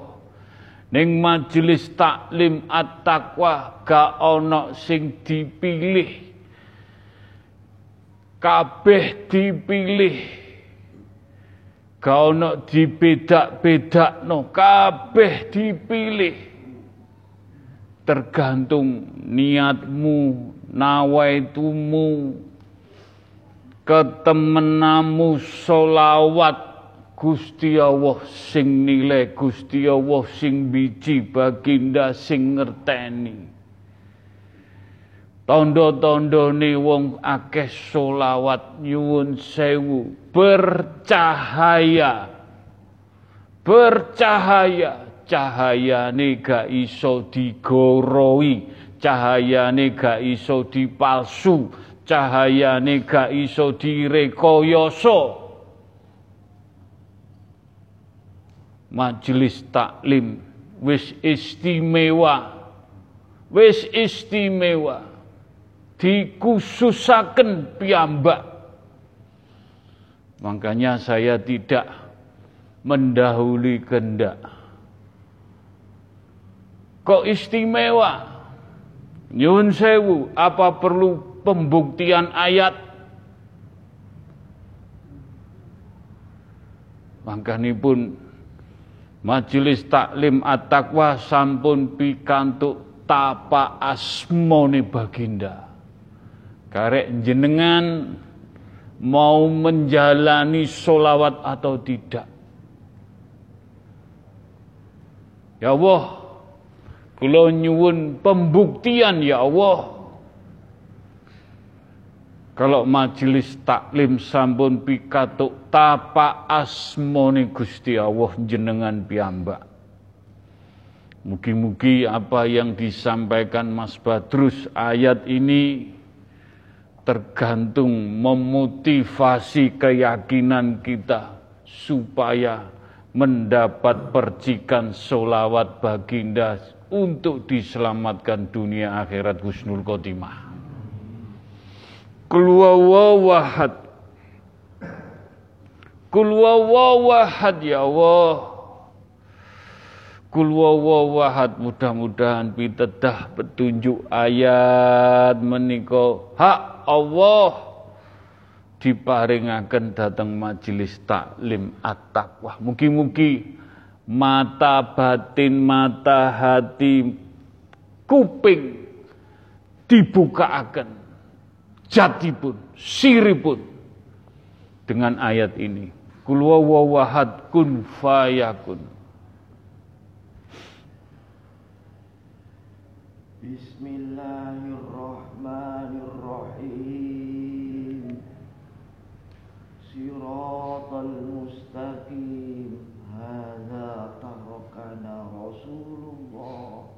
ning majelis taklim at-taqwa gak ana sing dipilih. Kabeh dipilih. Gak ana dibedak-bedakno, kabeh dipilih. Tergantung niatmu, nawaitumu, ketemenamu solawat Gusti Allah sing nilai Gusti Allah sing biji baginda sing ngerteni tondo ni wong akeh solawat nyuwun sewu. Bercahaya. Bercahaya. Cahayane gak iso digoroi. Cahayane gak iso dipalsu. Cahayane gak iso direkayasa. Majelis taklim wis istimewa. Wis istimewa dikhususaken piyambak. Makanya saya tidak mendahului kendak kok istimewa? Nyun sewu apa perlu pembuktian ayat? Pun majelis taklim at-taqwa sampun pikantuk tapa asmone baginda karek jenengan mau menjalani solawat atau tidak ya Allah Kula nyuwun pembuktian ya Allah. Kalau majelis taklim sampun pikatuk tapa asmoni Gusti Allah jenengan piyambak. Mugi-mugi apa yang disampaikan Mas Badrus ayat ini tergantung memotivasi keyakinan kita supaya mendapat percikan solawat baginda untuk diselamatkan dunia akhirat husnul khotimah. Kulwawawahad. Kulwawawahad ya Allah. Kulwawawahad mudah-mudahan pitedah petunjuk ayat meniko hak Allah diparingaken datang majelis taklim at-taqwa. Mugi-mugi mata batin, mata hati, kuping dibuka jati pun, siri pun dengan ayat ini. Kul wawahad kun fayakun. Bismillahirrahmanirrahim. Siratal mustaqim. Hada tarokana Rasulullah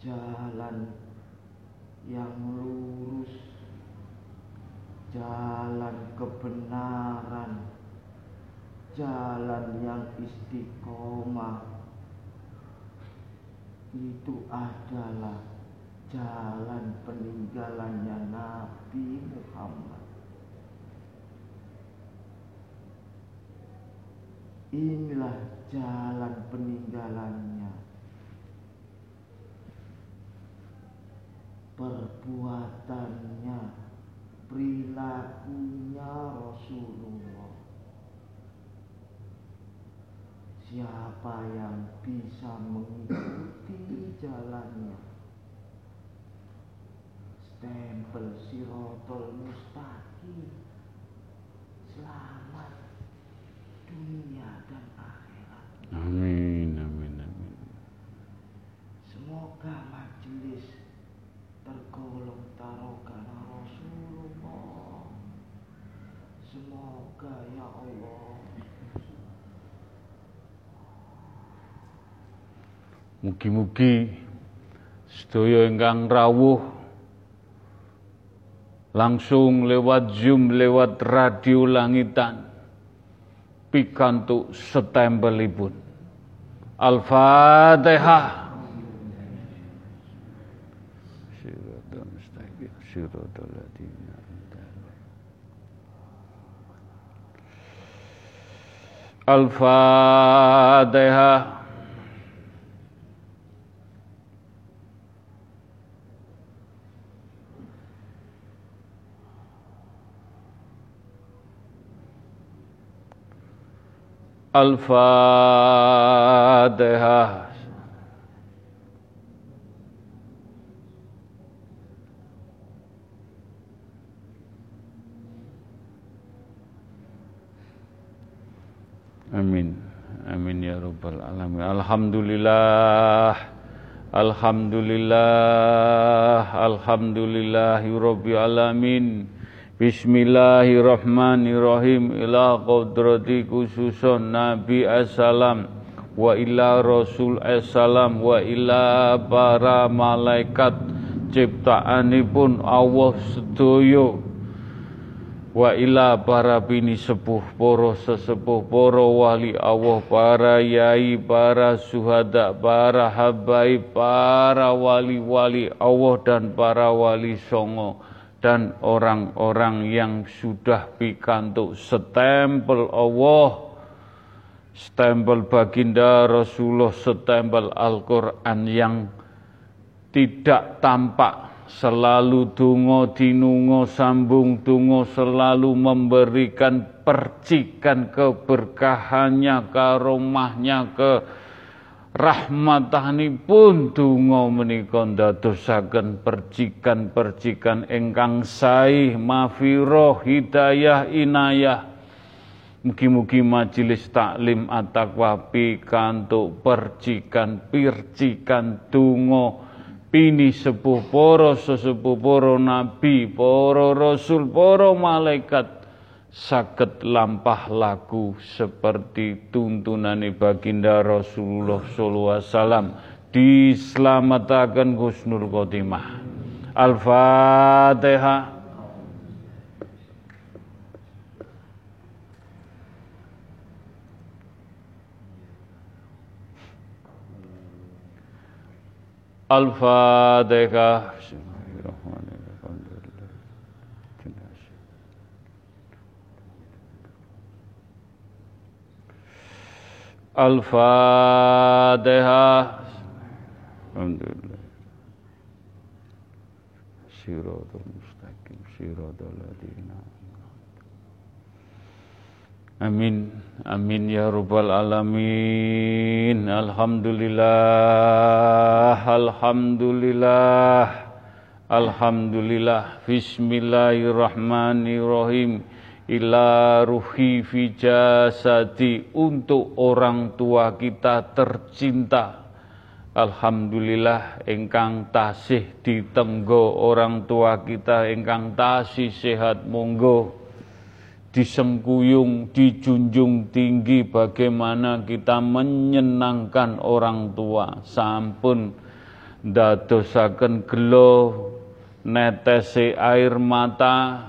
Jalan yang lurus Jalan kebenaran Jalan yang istiqomah Itu adalah jalan peninggalannya Nabi Muhammad Inilah jalan peninggalannya. Perbuatannya, perilakunya Rasulullah. Siapa yang bisa mengikuti jalannya? Stempel sirotol mustaqim. Selamat dunia dan akhirat. Amin, amin, amin. Semoga majelis tergolong tarokan Rasulullah. Semoga ya Allah Mugi-mugi sedaya ingkang rawuh langsung lewat Zoom, lewat radio langitan pikantuk setempelipun. Al-Fatihah. Al-Fatihah. Al-Fatihah. Amin. Amin ya rabbal alamin. Alhamdulillah. Alhamdulillah. Alhamdulillahi rabbil alamin. Bismillahirrahmanirrahim. Ila qadrati khususun Nabi assalam. Wa ila Rasul assalam. Wa ila para malaikat. Ciptaanipun Allah sedaya wa ila para bini sepuh para sesepuh para wali Allah para yai para suhada para habaib para wali-wali Allah dan para wali songo dan orang-orang yang sudah pikantuk stempel Allah stempel baginda Rasulullah stempel Al-Quran yang tidak tampak selalu dungo dinungo sambung dungo selalu memberikan percikan keberkahannya karomahnya ke rahmatanipun donga menika ndadosaken percikan-percikan ingkang sae mafirah hidayah inayah. Mugi-mugi majelis taklim at-taqwa pikantuk percikan percikan donga. Pini sepuh para sesepuh para nabi para rasul para malaikat saged lampah laku seperti tuntunan baginda Rasulullah sallallahu alaihi wasallam. Dislametaken husnul khotimah. Al-Fatihah Al-Fatihah Al-Fatihah. Alhamdulillah. Siratul mustaqim, siratul ladina. Amin, amin ya rabbal alamin. Alhamdulillah, alhamdulillah. Alhamdulillah. Bismillahirrahmanirrahim ila ruhi fi jasadi untuk orang tua kita tercinta. Alhamdulillah engkang tasih ditenggo orang tua kita engkang tasih sehat monggo disengkuyung dijunjung tinggi bagaimana kita menyenangkan orang tua sampun dadosaken gelo netese air mata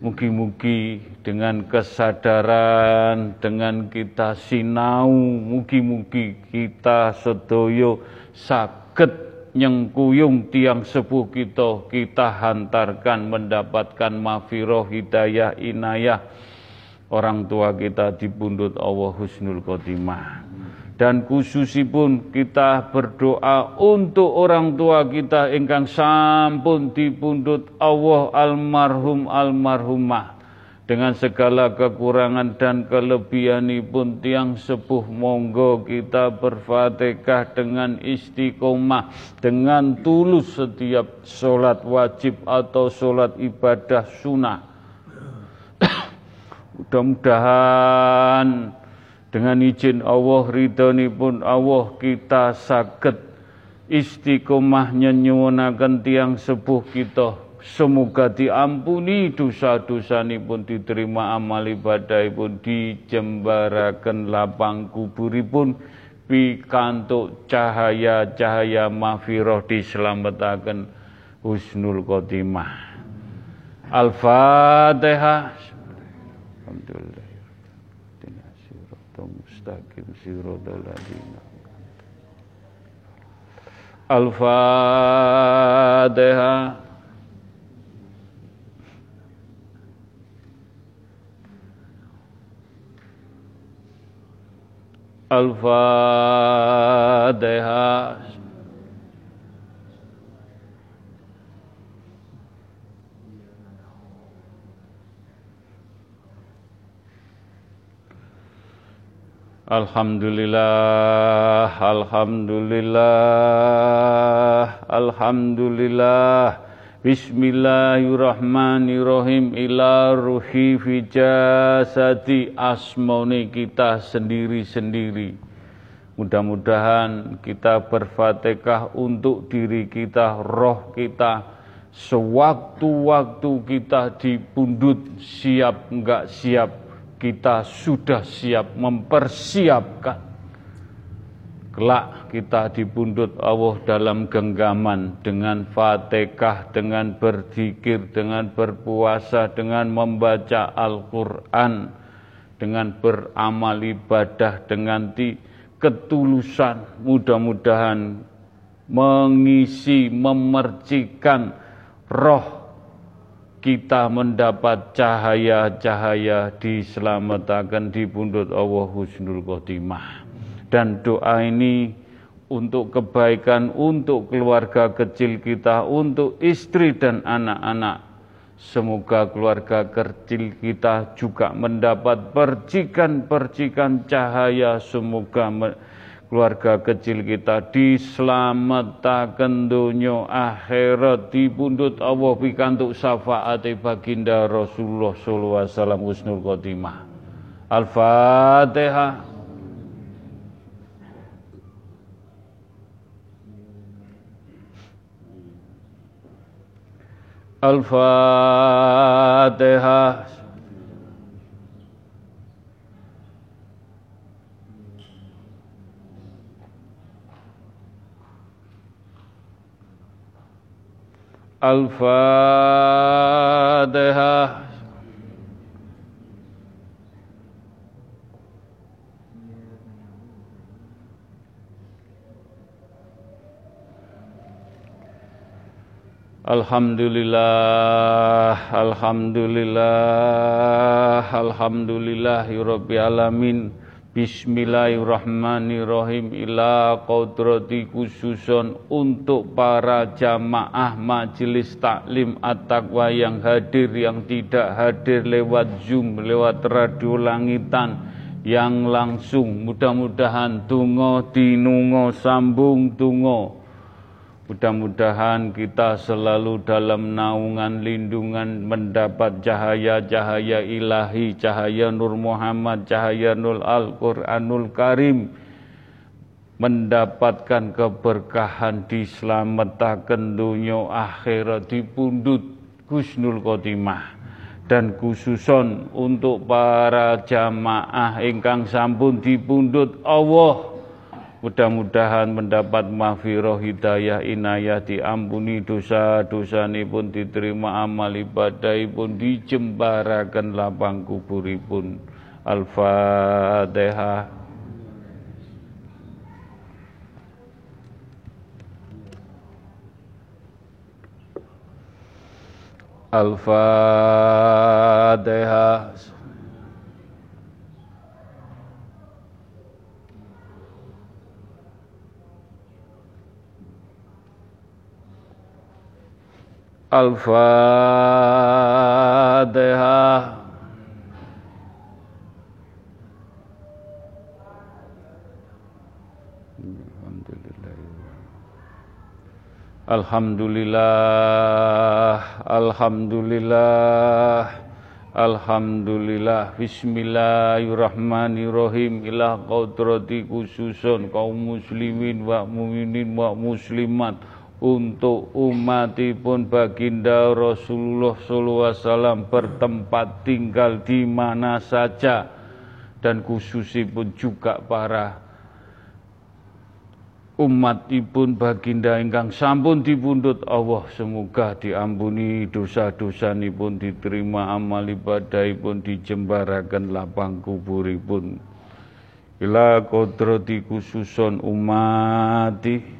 Mugi-mugi dengan kesadaran, dengan kita sinau, mugi-mugi kita sedoyo sakit nyengkuyung tiang sepuh kita, kita hantarkan mendapatkan mafiroh hidayah inayah. Orang tua kita di pundut Allah Husnul Khotimah dan khususipun kita berdoa untuk orang tua kita ingkang sampun dipundhut Allah almarhum almarhumah. Dengan segala kekurangan dan kelebihanipun tiang sepuh monggo kita berfatihah dengan istiqomah dengan tulus setiap sholat wajib atau sholat ibadah sunnah. Mudah-mudahan dengan izin Allah pun Allah kita saged istiqomah nyuwunaken tiang sepuh kita Semoga diampuni dosa-dosa pun diterima amal ibadah pun dijembarakan lapang kuburipun pikantuk cahaya-cahaya mafiroh diselamatkan husnul khotimah. Al-Fatihah. Alhamdulillah. Mustaqim Al-Fatihah. Al-Fatihah. Alhamdulillah, Alhamdulillah, Alhamdulillah. Bismillahirrahmanirrahim ila ruhi fi jasadi asmoni kita sendiri-sendiri. Mudah-mudahan kita berfatihah untuk diri kita, roh kita, sewaktu-waktu kita dipundut siap enggak siap, kita sudah siap mempersiapkan Kelak kita dipundut Allah dalam genggaman dengan fatihah, dengan berzikir, dengan berpuasa, dengan membaca Al-Quran, dengan beramal ibadah, dengan ketulusan. Mudah-mudahan mengisi, memercikan roh kita mendapat cahaya-cahaya diselamatkan di pundut Allah Husnul Khotimah dan doa ini untuk kebaikan, untuk keluarga kecil kita, untuk istri dan anak-anak. Semoga keluarga kecil kita juga mendapat percikan-percikan cahaya. Semoga keluarga kecil kita diselamatkan dunia akhirat di pundut Allah pikantuk syafaat baginda Rasulullah sallallahu alaihi wasallam husnul khotimah. Al-Fatihah. Al-Fatihah. Al-Fatihah. Alhamdulillah, Alhamdulillah, Alhamdulillahirabbil alamin. Bismillahirrahmanirrahim. Ila kodrati khususon untuk para jamaah majelis taklim at-taqwa yang hadir yang tidak hadir lewat Zoom, lewat radio langitan yang langsung. Mudah-mudahan tungo dinungo sambung tungo Mudah-mudahan kita selalu dalam naungan lindungan mendapat cahaya-cahaya ilahi, cahaya Nur Muhammad, cahaya Nur Al-Quranul Karim, mendapatkan keberkahan diselamatkan dunia akhirat dipundut Gusnul Khotimah. Dan khususon untuk para jamaah ingkang sampun dipundut Allah Mudah-mudahan mendapat mahfirah hidayah inayah diampuni dosa-dosa pun diterima amal ibadah pun dijembarakan lapang kuburipun. Al-Fatihah. Al-Fatihah. Al-Fatihah. Alhamdulillah, Alhamdulillah, Alhamdulillah, Bismillahirrahmanirrahim, ilah qudrati khususun kaum muslimin wa muminin wa muslimat, untuk umatipun baginda Rasulullah SAW bertempat tinggal di mana saja. Dan khususipun juga para umatipun baginda ingkang sampun dipundhut Allah semoga diampuni dosa-dosa pun diterima amal ibadahipun dijembaraken lapang kuburipun. Ila kodrati khususon umati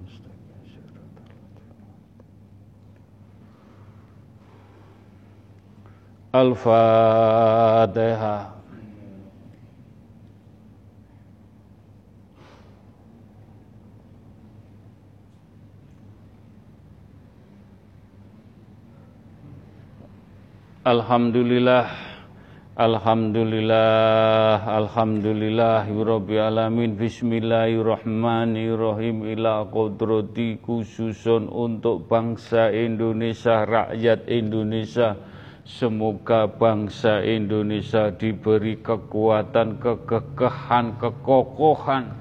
Al-Fatihah. Alhamdulillah Alhamdulillah, Alhamdulillah, Rabbil Alamin, Bismillahirrahmanirrahim, ila kodrati khususun untuk bangsa Indonesia, rakyat Indonesia. Semoga bangsa Indonesia diberi kekuatan, kekekehan, kekokohan,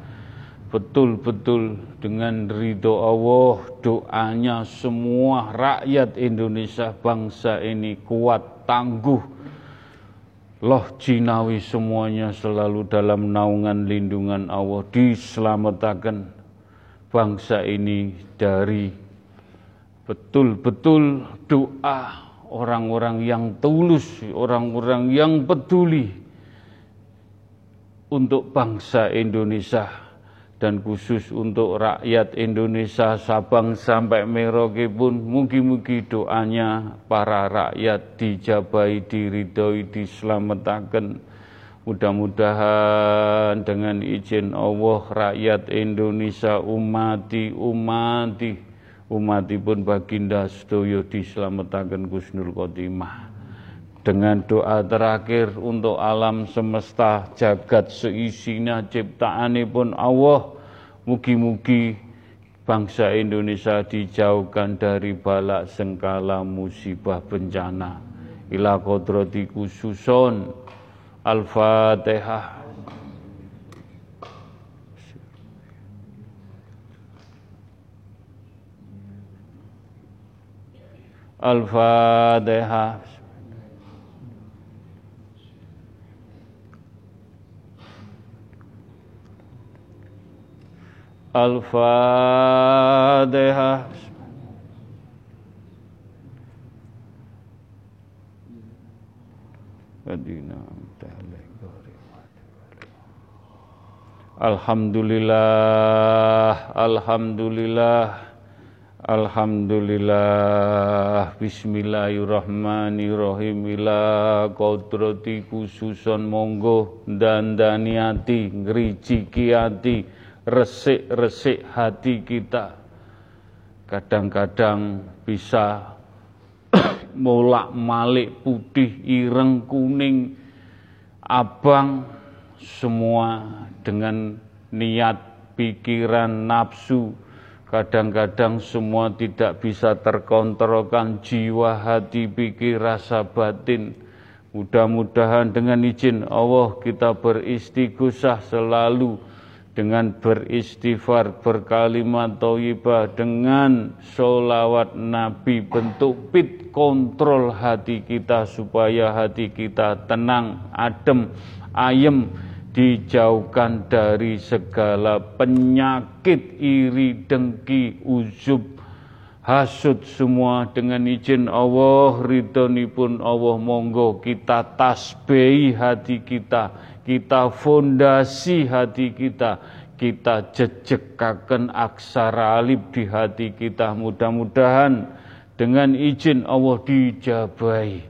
betul-betul dengan ridho Allah, doanya semua rakyat Indonesia, bangsa ini kuat, tangguh, Loh jinawi semuanya selalu dalam naungan lindungan Allah diselamatkan bangsa ini dari betul-betul doa orang-orang yang tulus, orang-orang yang peduli untuk bangsa Indonesia dan khusus untuk rakyat Indonesia Sabang sampai Merauke pun mugi-mugi doanya para rakyat dijabai, diridhoi, diselamatkan. Mudah-mudahan dengan izin Allah rakyat Indonesia umati umati umati pun baginda sedoyo diselamatkan Gusnul Khotimah. Dengan doa terakhir untuk alam semesta jagat seisinya ciptaan pun Allah mugi-mugi bangsa Indonesia dijauhkan dari balak sengkala musibah bencana. Ila kodrati khususon al-fatihah Alhamdulillah, Alhamdulillah, Alhamdulillah, Bismillahirrahmanirrahim, ila kodrati khususon monggo dan daniati, ngerijiki hati, resik-resik hati kita kadang-kadang bisa molak malik putih, ireng, kuning, abang, semua dengan niat, pikiran, nafsu. Kadang-kadang semua tidak bisa terkontrolkan jiwa, hati, pikir, rasa batin. Mudah-mudahan dengan izin Allah kita beristighosah selalu dengan beristighfar, berkalimat thayyibah, dengan sholawat Nabi bentuk pit kontrol hati kita supaya hati kita tenang, adem, ayem, dijauhkan dari segala penyakit iri, dengki, uzub, hasud semua dengan izin Allah, pun Allah monggo kita tasbih hati kita, kita fondasi hati kita, kita jejekaken aksara alif di hati kita. Mudah-mudahan dengan izin Allah dijabai.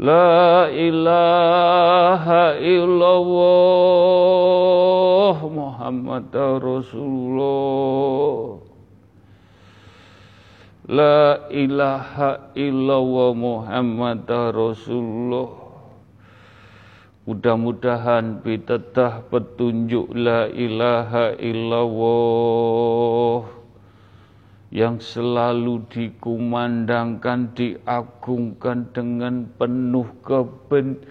La ilaha illallah Muhammad Rasulullah. La ilaha illallah Muhammad Rasulullah. Mudah-mudahan bitedah petunjuk la ilaha illallah yang selalu dikumandangkan, diagungkan dengan penuh keben,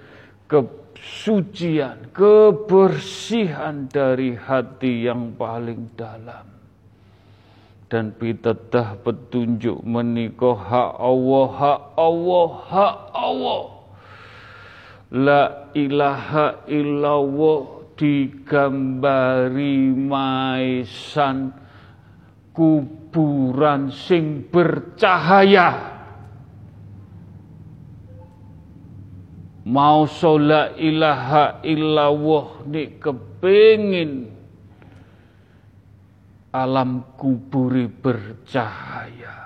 kesucian, kebersihan dari hati yang paling dalam. Dan pitedah petunjuk menikah hak Allah, hak Allah, hak Allah. La ilaha illallah digambari maisan kuburan sing bercahaya. Mau la ilaha illallah ni kepingin alam kuburi bercahaya.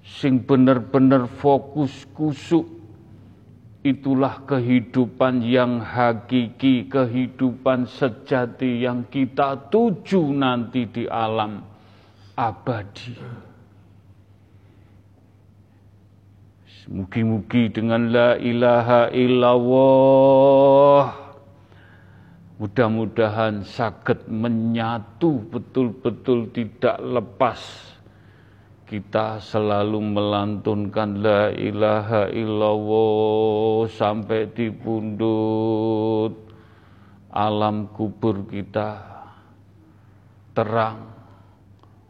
Sing bener-bener fokus kusuk itulah kehidupan yang hakiki, kehidupan sejati yang kita tuju nanti di alam abadi. Mugi-mugi dengan la ilaha illallah mudah-mudahan sakit menyatu betul-betul tidak lepas kita selalu melantunkan la ilaha illallah sampai di pundut. Alam kubur kita terang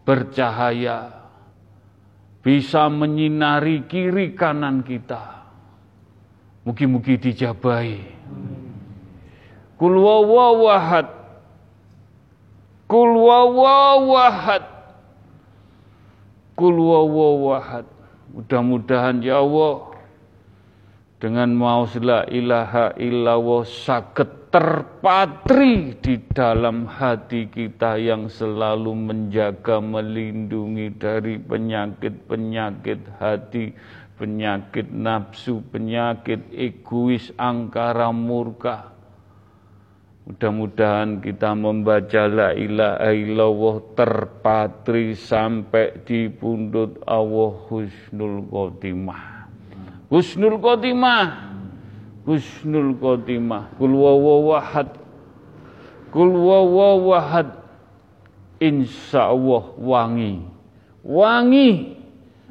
bercahaya bisa menyinari kiri kanan kita. Mugi-mugi dijabai. Kul wawahad kul Kul wawahad. Mudah-mudahan ya Allah dengan mau la ilaha illallah sakit terpatri di dalam hati kita yang selalu menjaga melindungi dari penyakit-penyakit hati, penyakit nafsu, penyakit egois, angkara murka. Mudah-mudahan kita membaca la ilaha illallah terpatri sampai di pundut Allah husnul khotimah. Husnul khotimah. Husnul khotimah. Kul wawahad kul wawahad insyaallah wangi. Wangi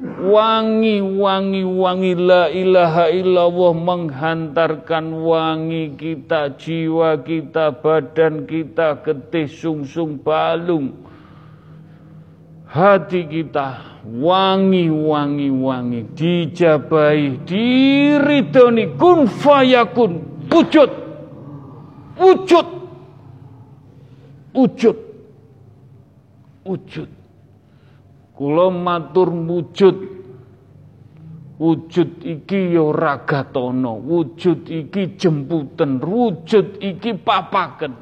wangi wangi wangi. La ilaha illallah menghantarkan wangi kita jiwa kita badan kita getih sungsung balung. Hati kita wangi wangi wangi. Dijabai diridoni. Kun fayakun wujud. Wujud. Wujud. Wujud kula matur wujud. Wujud iki ya ragatono wujud iki jemputen wujud iki papaken.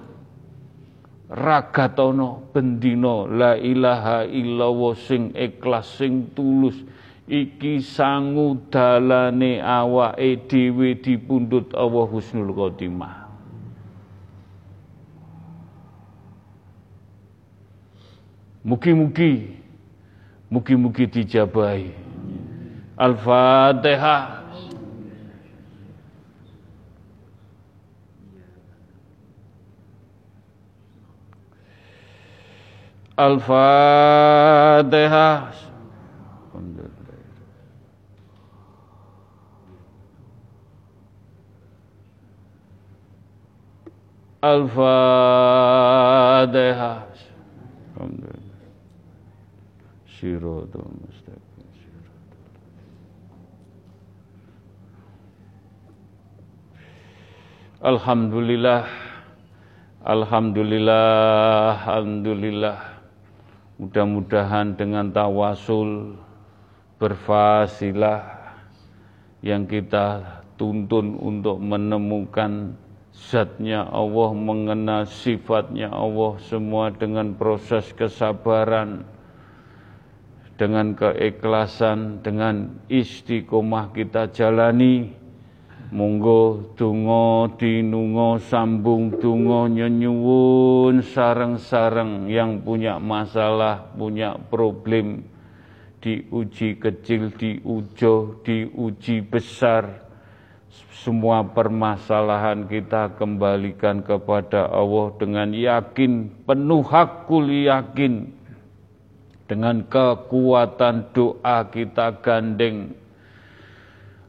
Ragatono bendino la ilaha illallah sing ikhlas sing tulus iki sangu dalane awake dhewe dipundhut Allah husnul khotimah. Mugi-mugi mugi-mugi dijabahi Al-Fatihah Al-Fatihah. Al-Fatihah. Alhamdulillah. mustaqim. Alhamdulillah. Alhamdulillah. Alhamdulillah. Mudah-mudahan dengan tawasul berfasilah yang kita tuntun untuk menemukan zatnya Allah, mengenal sifatnya Allah, semua dengan proses kesabaran, dengan keikhlasan, dengan istiqomah kita jalani Monggo donga dinunga sambung donga nyenyuwun sareng-sareng yang punya masalah, punya problem diuji kecil, diujo, diuji besar. Semua permasalahan kita kembalikan kepada Allah dengan yakin, penuh hakul yakin. Dengan kekuatan doa kita gandeng.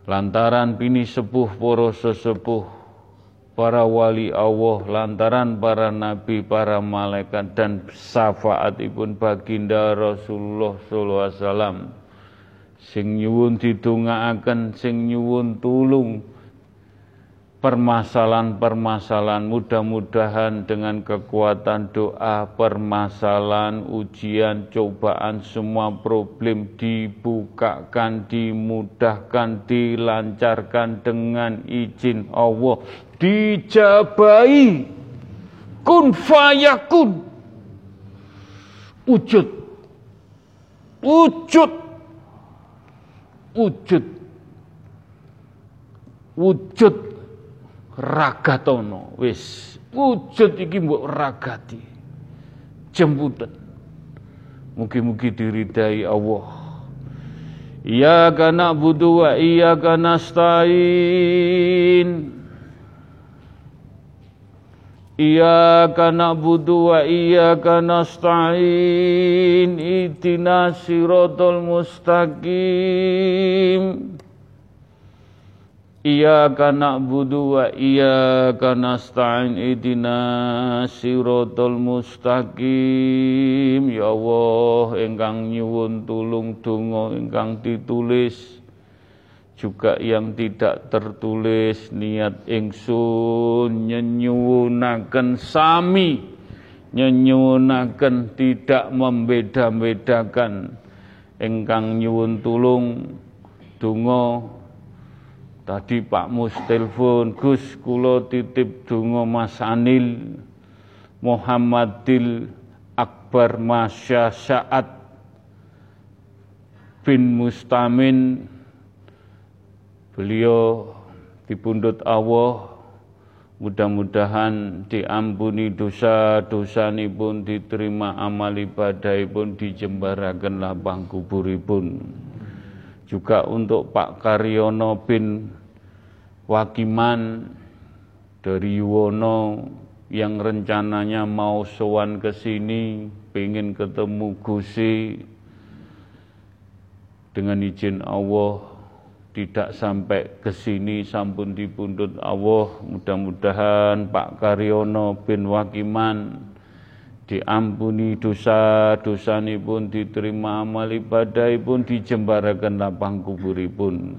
Lantaran bini sepuh poro sesepuh para wali Allah lantaran para nabi para malaikat dan syafaat ibun baginda Rasulullah sallallahu alaihi wasallam. Sing nyuwun didongaaken sing nyuwun tulung permasalahan-permasalahan mudah-mudahan dengan kekuatan doa permasalahan ujian cobaan semua problem dibukakan dimudahkan dilancarkan dengan izin Allah. Dijabai kun fayakun. Wujud. Wujud. Wujud. Wujud ragatono. Wis. Wujud iki mbok ragati. Jemputan mugi-mugi diridai Allah. Iyyaka na'budu wa iyyaka nasta'in. Iyyaka na'budu wa iyyaka nasta'in. Ihdinas siratal mustaqim Iyyaka na'budu wa iyyaka nasta'in idina siratal mustaqim. Ya Allah engkang nyuwun tulung donga engkang ditulis. Juga yang tidak tertulis niat ingsun nyenyuwunaken sami nyenyuwunaken tidak membeda-bedakan. Engkang nyuwun tulung donga Tadi Pak Mus telepon, Gus kula titip donga Mas Anil Muhammadil Akbar Masya Saat bin Mustamin. Beliau dipundut Allah mudah-mudahan diampuni dosa-dosa pun diterima amal ibadah pun dijembaraken lapang kuburipun juga untuk Pak Karyono bin Wakiman dari Yuwono yang rencananya mau sowan ke sini, pengen ketemu Gusi. Dengan izin Allah tidak sampai ke sini sampun dipundut Allah. Mudah-mudahan Pak Karyono bin Wakiman diampuni dosa-dosa pun diterima amal ibadah pun dijembarakan lapang kuburipun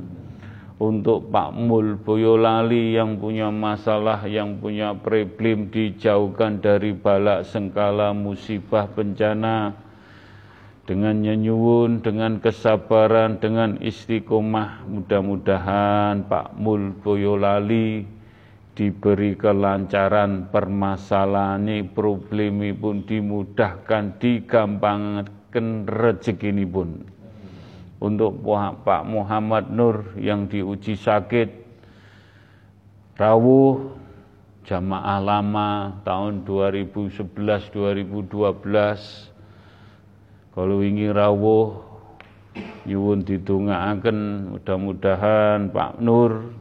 untuk Pak Mul Boyolali yang punya masalah, yang punya problem dijauhkan dari balak sengkala musibah bencana. Dengan nyenyuwun, dengan kesabaran, dengan istiqomah mudah-mudahan Pak Mul Boyolali diberi kelancaran permasalahan problem pun dimudahkan digampangkan rezeki pun untuk Pak Muhammad Nur yang diuji sakit rawuh jamaah lama tahun 2011-2012 kalau ingin rawuh nyuwun didongaaken. Mudah-mudahan Pak Nur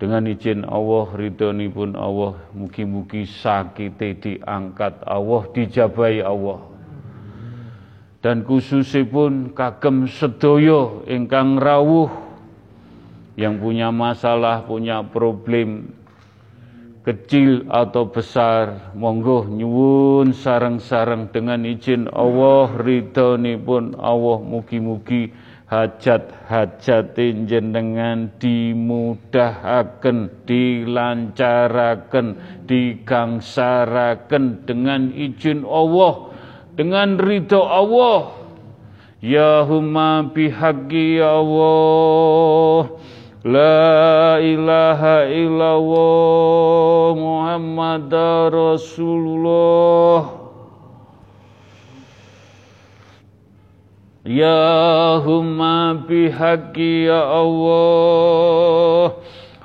dengan izin Allah ridhonipun Allah mugi-mugi sakite diangkat Allah dijabai Allah dan khususipun kagem sedoyo ingkang rawuh yang punya masalah, punya problem kecil atau besar, monggo nyuwun sarang-sarang dengan izin Allah pun Allah mugi-mugi hajat-hajat jenengan dimudahkan, dilancaraken, digangsaraken dengan izin Allah dengan ridho Allah. Ya humma bihaqi ya Allah. La ilaha illallah Muhammad Rasulullah. Ya humma bihaqi ya Allah.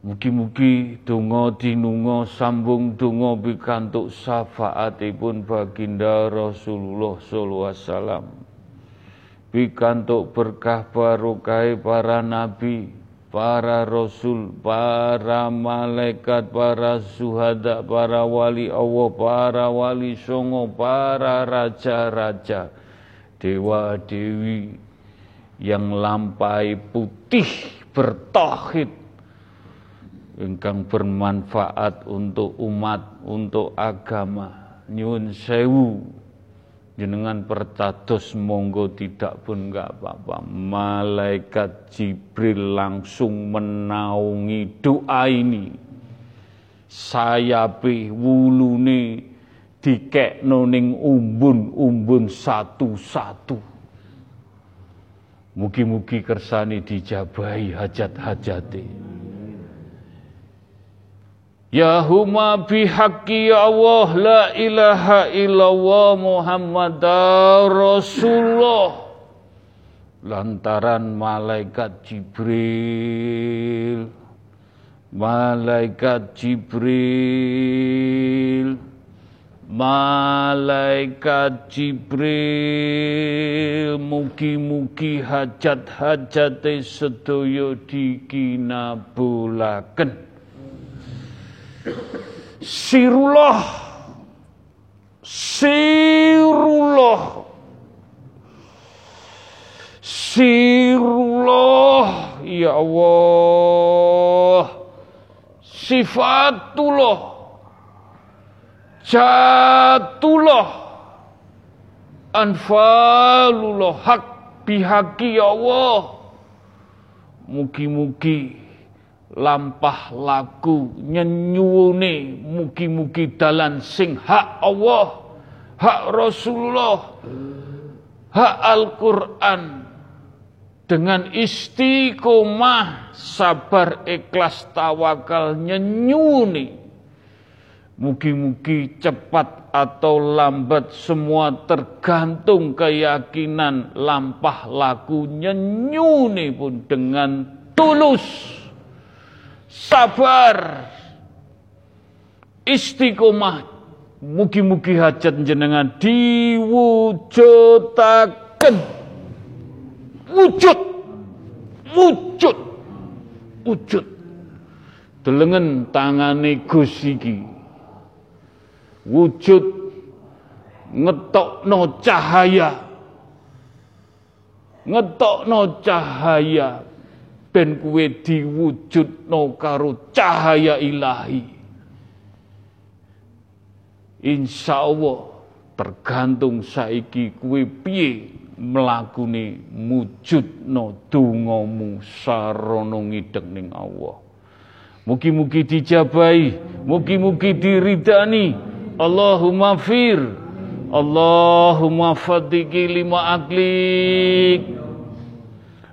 Mugi-mugi donga dinunga sambung donga pikantuk syafaatipun baginda Rasulullah sallallahu alaihi wasallam. Pikantuk berkah barokah para nabi, para rasul, para malaikat, para suhada, para wali Allah, para wali songo, para raja-raja, dewa-dewi yang lampai putih bertauhid ingkang bermanfaat untuk umat, untuk agama. Nyun sewu jenengan pertados monggo tidak pun enggak apa-apa. Malaikat Jibril langsung menaungi doa ini. Sayape wulune dikekno ning umbun-umbun satu-satu. Mugi-mugi kersane dijabahi hajat-hajate. Ya huma ya Allah la ilaha illallah Muhammad Rasulullah. Lantaran malaikat Jibril malaikat Jibril malaikat Jibril mugi-mugi hajat-hajate sedaya dikinabulaken Sirullah Sirullah Sirullah Ya Allah. Sifatullah. Jatullah anfalullah hak bihaki ya Allah. Mugi-mugi lampah laku nyenyuwune mugi-mugi dalan sing hak Allah hak Rasulullah hak Al-Quran. Dengan istiqomah sabar ikhlas tawakal nyenyuni mugi-mugi cepat atau lambat semua tergantung keyakinan. Lampah laku nyenyuni pun dengan tulus sabar, istiqomah, mugi-mugi hajat jenengan diwujudaken. Wujud, wujud, wujud. Delengen tangane Gus iki. Wujud ngetokno cahaya. Ngetokno cahaya ben kuwe diwujudno karo cahaya ilahi. Insya Allah tergantung saiki kuwe piye mlakune mujudno dongamu sarana ngidek ning Allah. Mugi-mugi dijabahi, mugi-mugi diridani. Allahumma fir, Allahumma fadiki lima aklik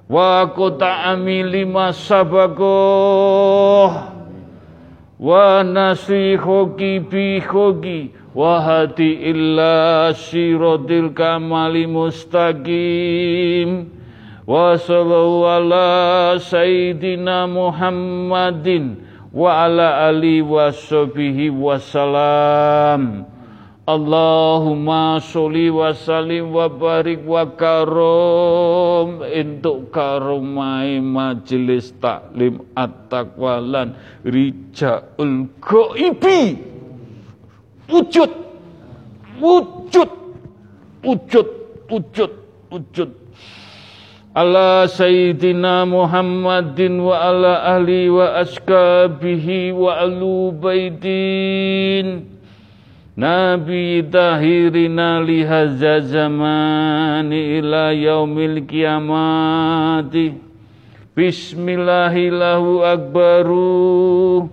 wa quta'ami lima sabagoh. Wa nasihoki bihoki wa hati illa sirodil kamali mustaqim. Wa sallallahu ala sayyidina muhammadin wa ala ali wa sahbihi wa salam Allahumma sholli wa sallim wa barik wa karom. Untuk karomai majelis taklim at-taqwalan. Rijaul ghaibi wujud. Wujud. Wujud wujud wujud. Ala sayyidina Muhammadin wa ala ahli wa askabihi wa alu baidin Nabi tahirina lihaza zamani ila yaumil kiamati. Bismillahillahu akbaru.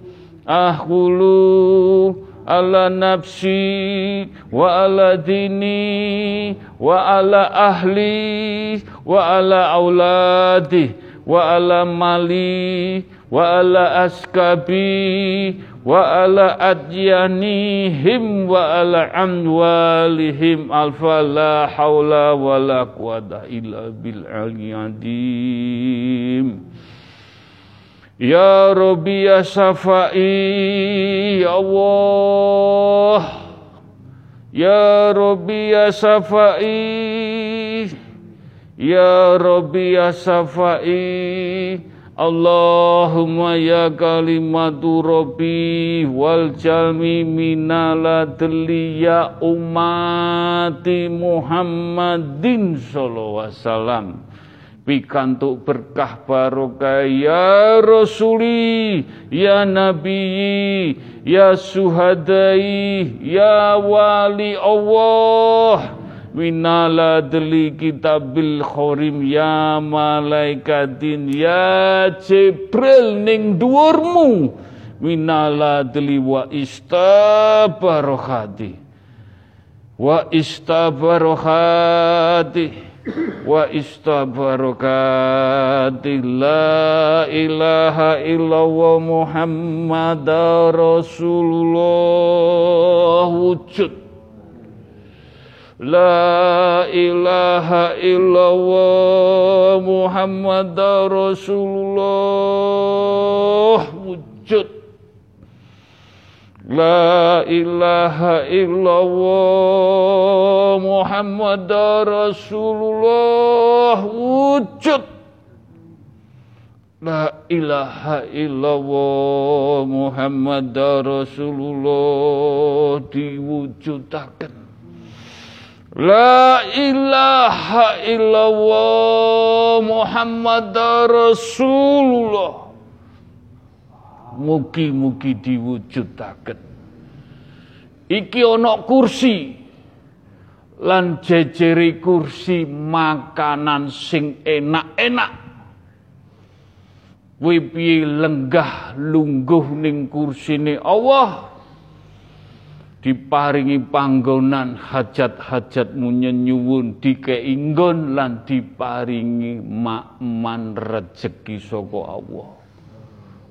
Ahulu ala nafsi wa ala dini wa ala ahli wa ala auladi wa ala mali wa ala askabi wa ala adyanihim wa ala amwalihim alfa la hawla wa la quwata illa bil aliyadim Ya Rabbi ya Safai Ya Allah Ya Rabbi ya Safai Ya Rabbi ya Safai Allahumma ya kalimatu rabbi wal jalmi minaladli ya umati Muhammadin sallallahu wasallam. Pikantuk berkah barokah ya rasuli ya nabi ya suhadai ya wali Allah minala deli kitabil khorim ya malaikatin ya Jibril ning dhuwurmu. Minala deli wa istabarokhati wa istabarokhati wa istabarokati la ilaha illallah Muhammad Rasulullah. Wujud La ilaha illallah Muhammad Rasulullah. Wujud. La ilaha illallah Muhammad Rasulullah. Wujud. La ilaha illallah Muhammad Rasulullah. Diwujudakan La ilaha illallah Muhammad Rasulullah. Mugi-mugi diwujudaken iki ana kursi. Lan jejeri kursi makanan sing enak-enak. Piye lenggah lungguh ning kursine Allah diparingi panggonan hajat-hajatmu nyenyuwun dikeinggon lan diparingi makman rejeki saka Allah.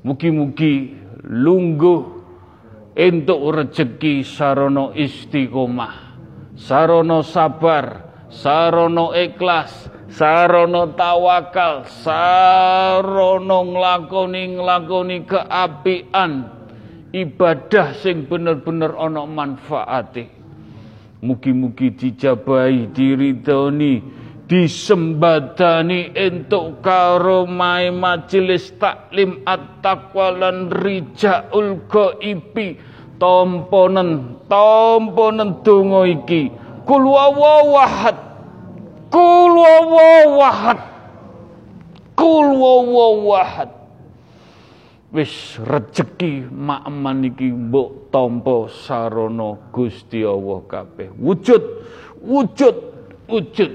Mugi-mugi lungguh entuk rejeki sarana istiqomah sarana sabar sarana ikhlas sarana tawakal sarana nglakoni nglakoni keapian ibadah sing bener-bener ana manfaate mugi-mugi dijabahi diridhoni disembadani entuk karo mai majelis taklim at-taqwa lan rijaul ghaibi tomponen tomponen donga iki kul wawahad Kul. Kul. Wis rejeki makman iki mbok tampa sarana Gusti Allah kabeh. Wujud, wujud, wujud.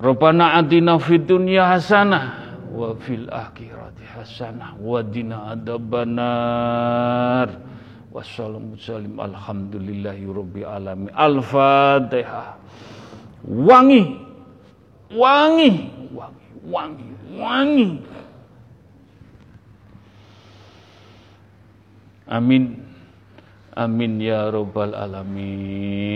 Rabbana atina fid dunya hasanah wa fil akhirati hasanah wa dina adzabannar. Wassalamualaikum alhamdulillahi rabbil alamin. Al-Fatihah wangi, wangi, wangi, wangi, wangi. Amin. Amin ya rabbal alamin.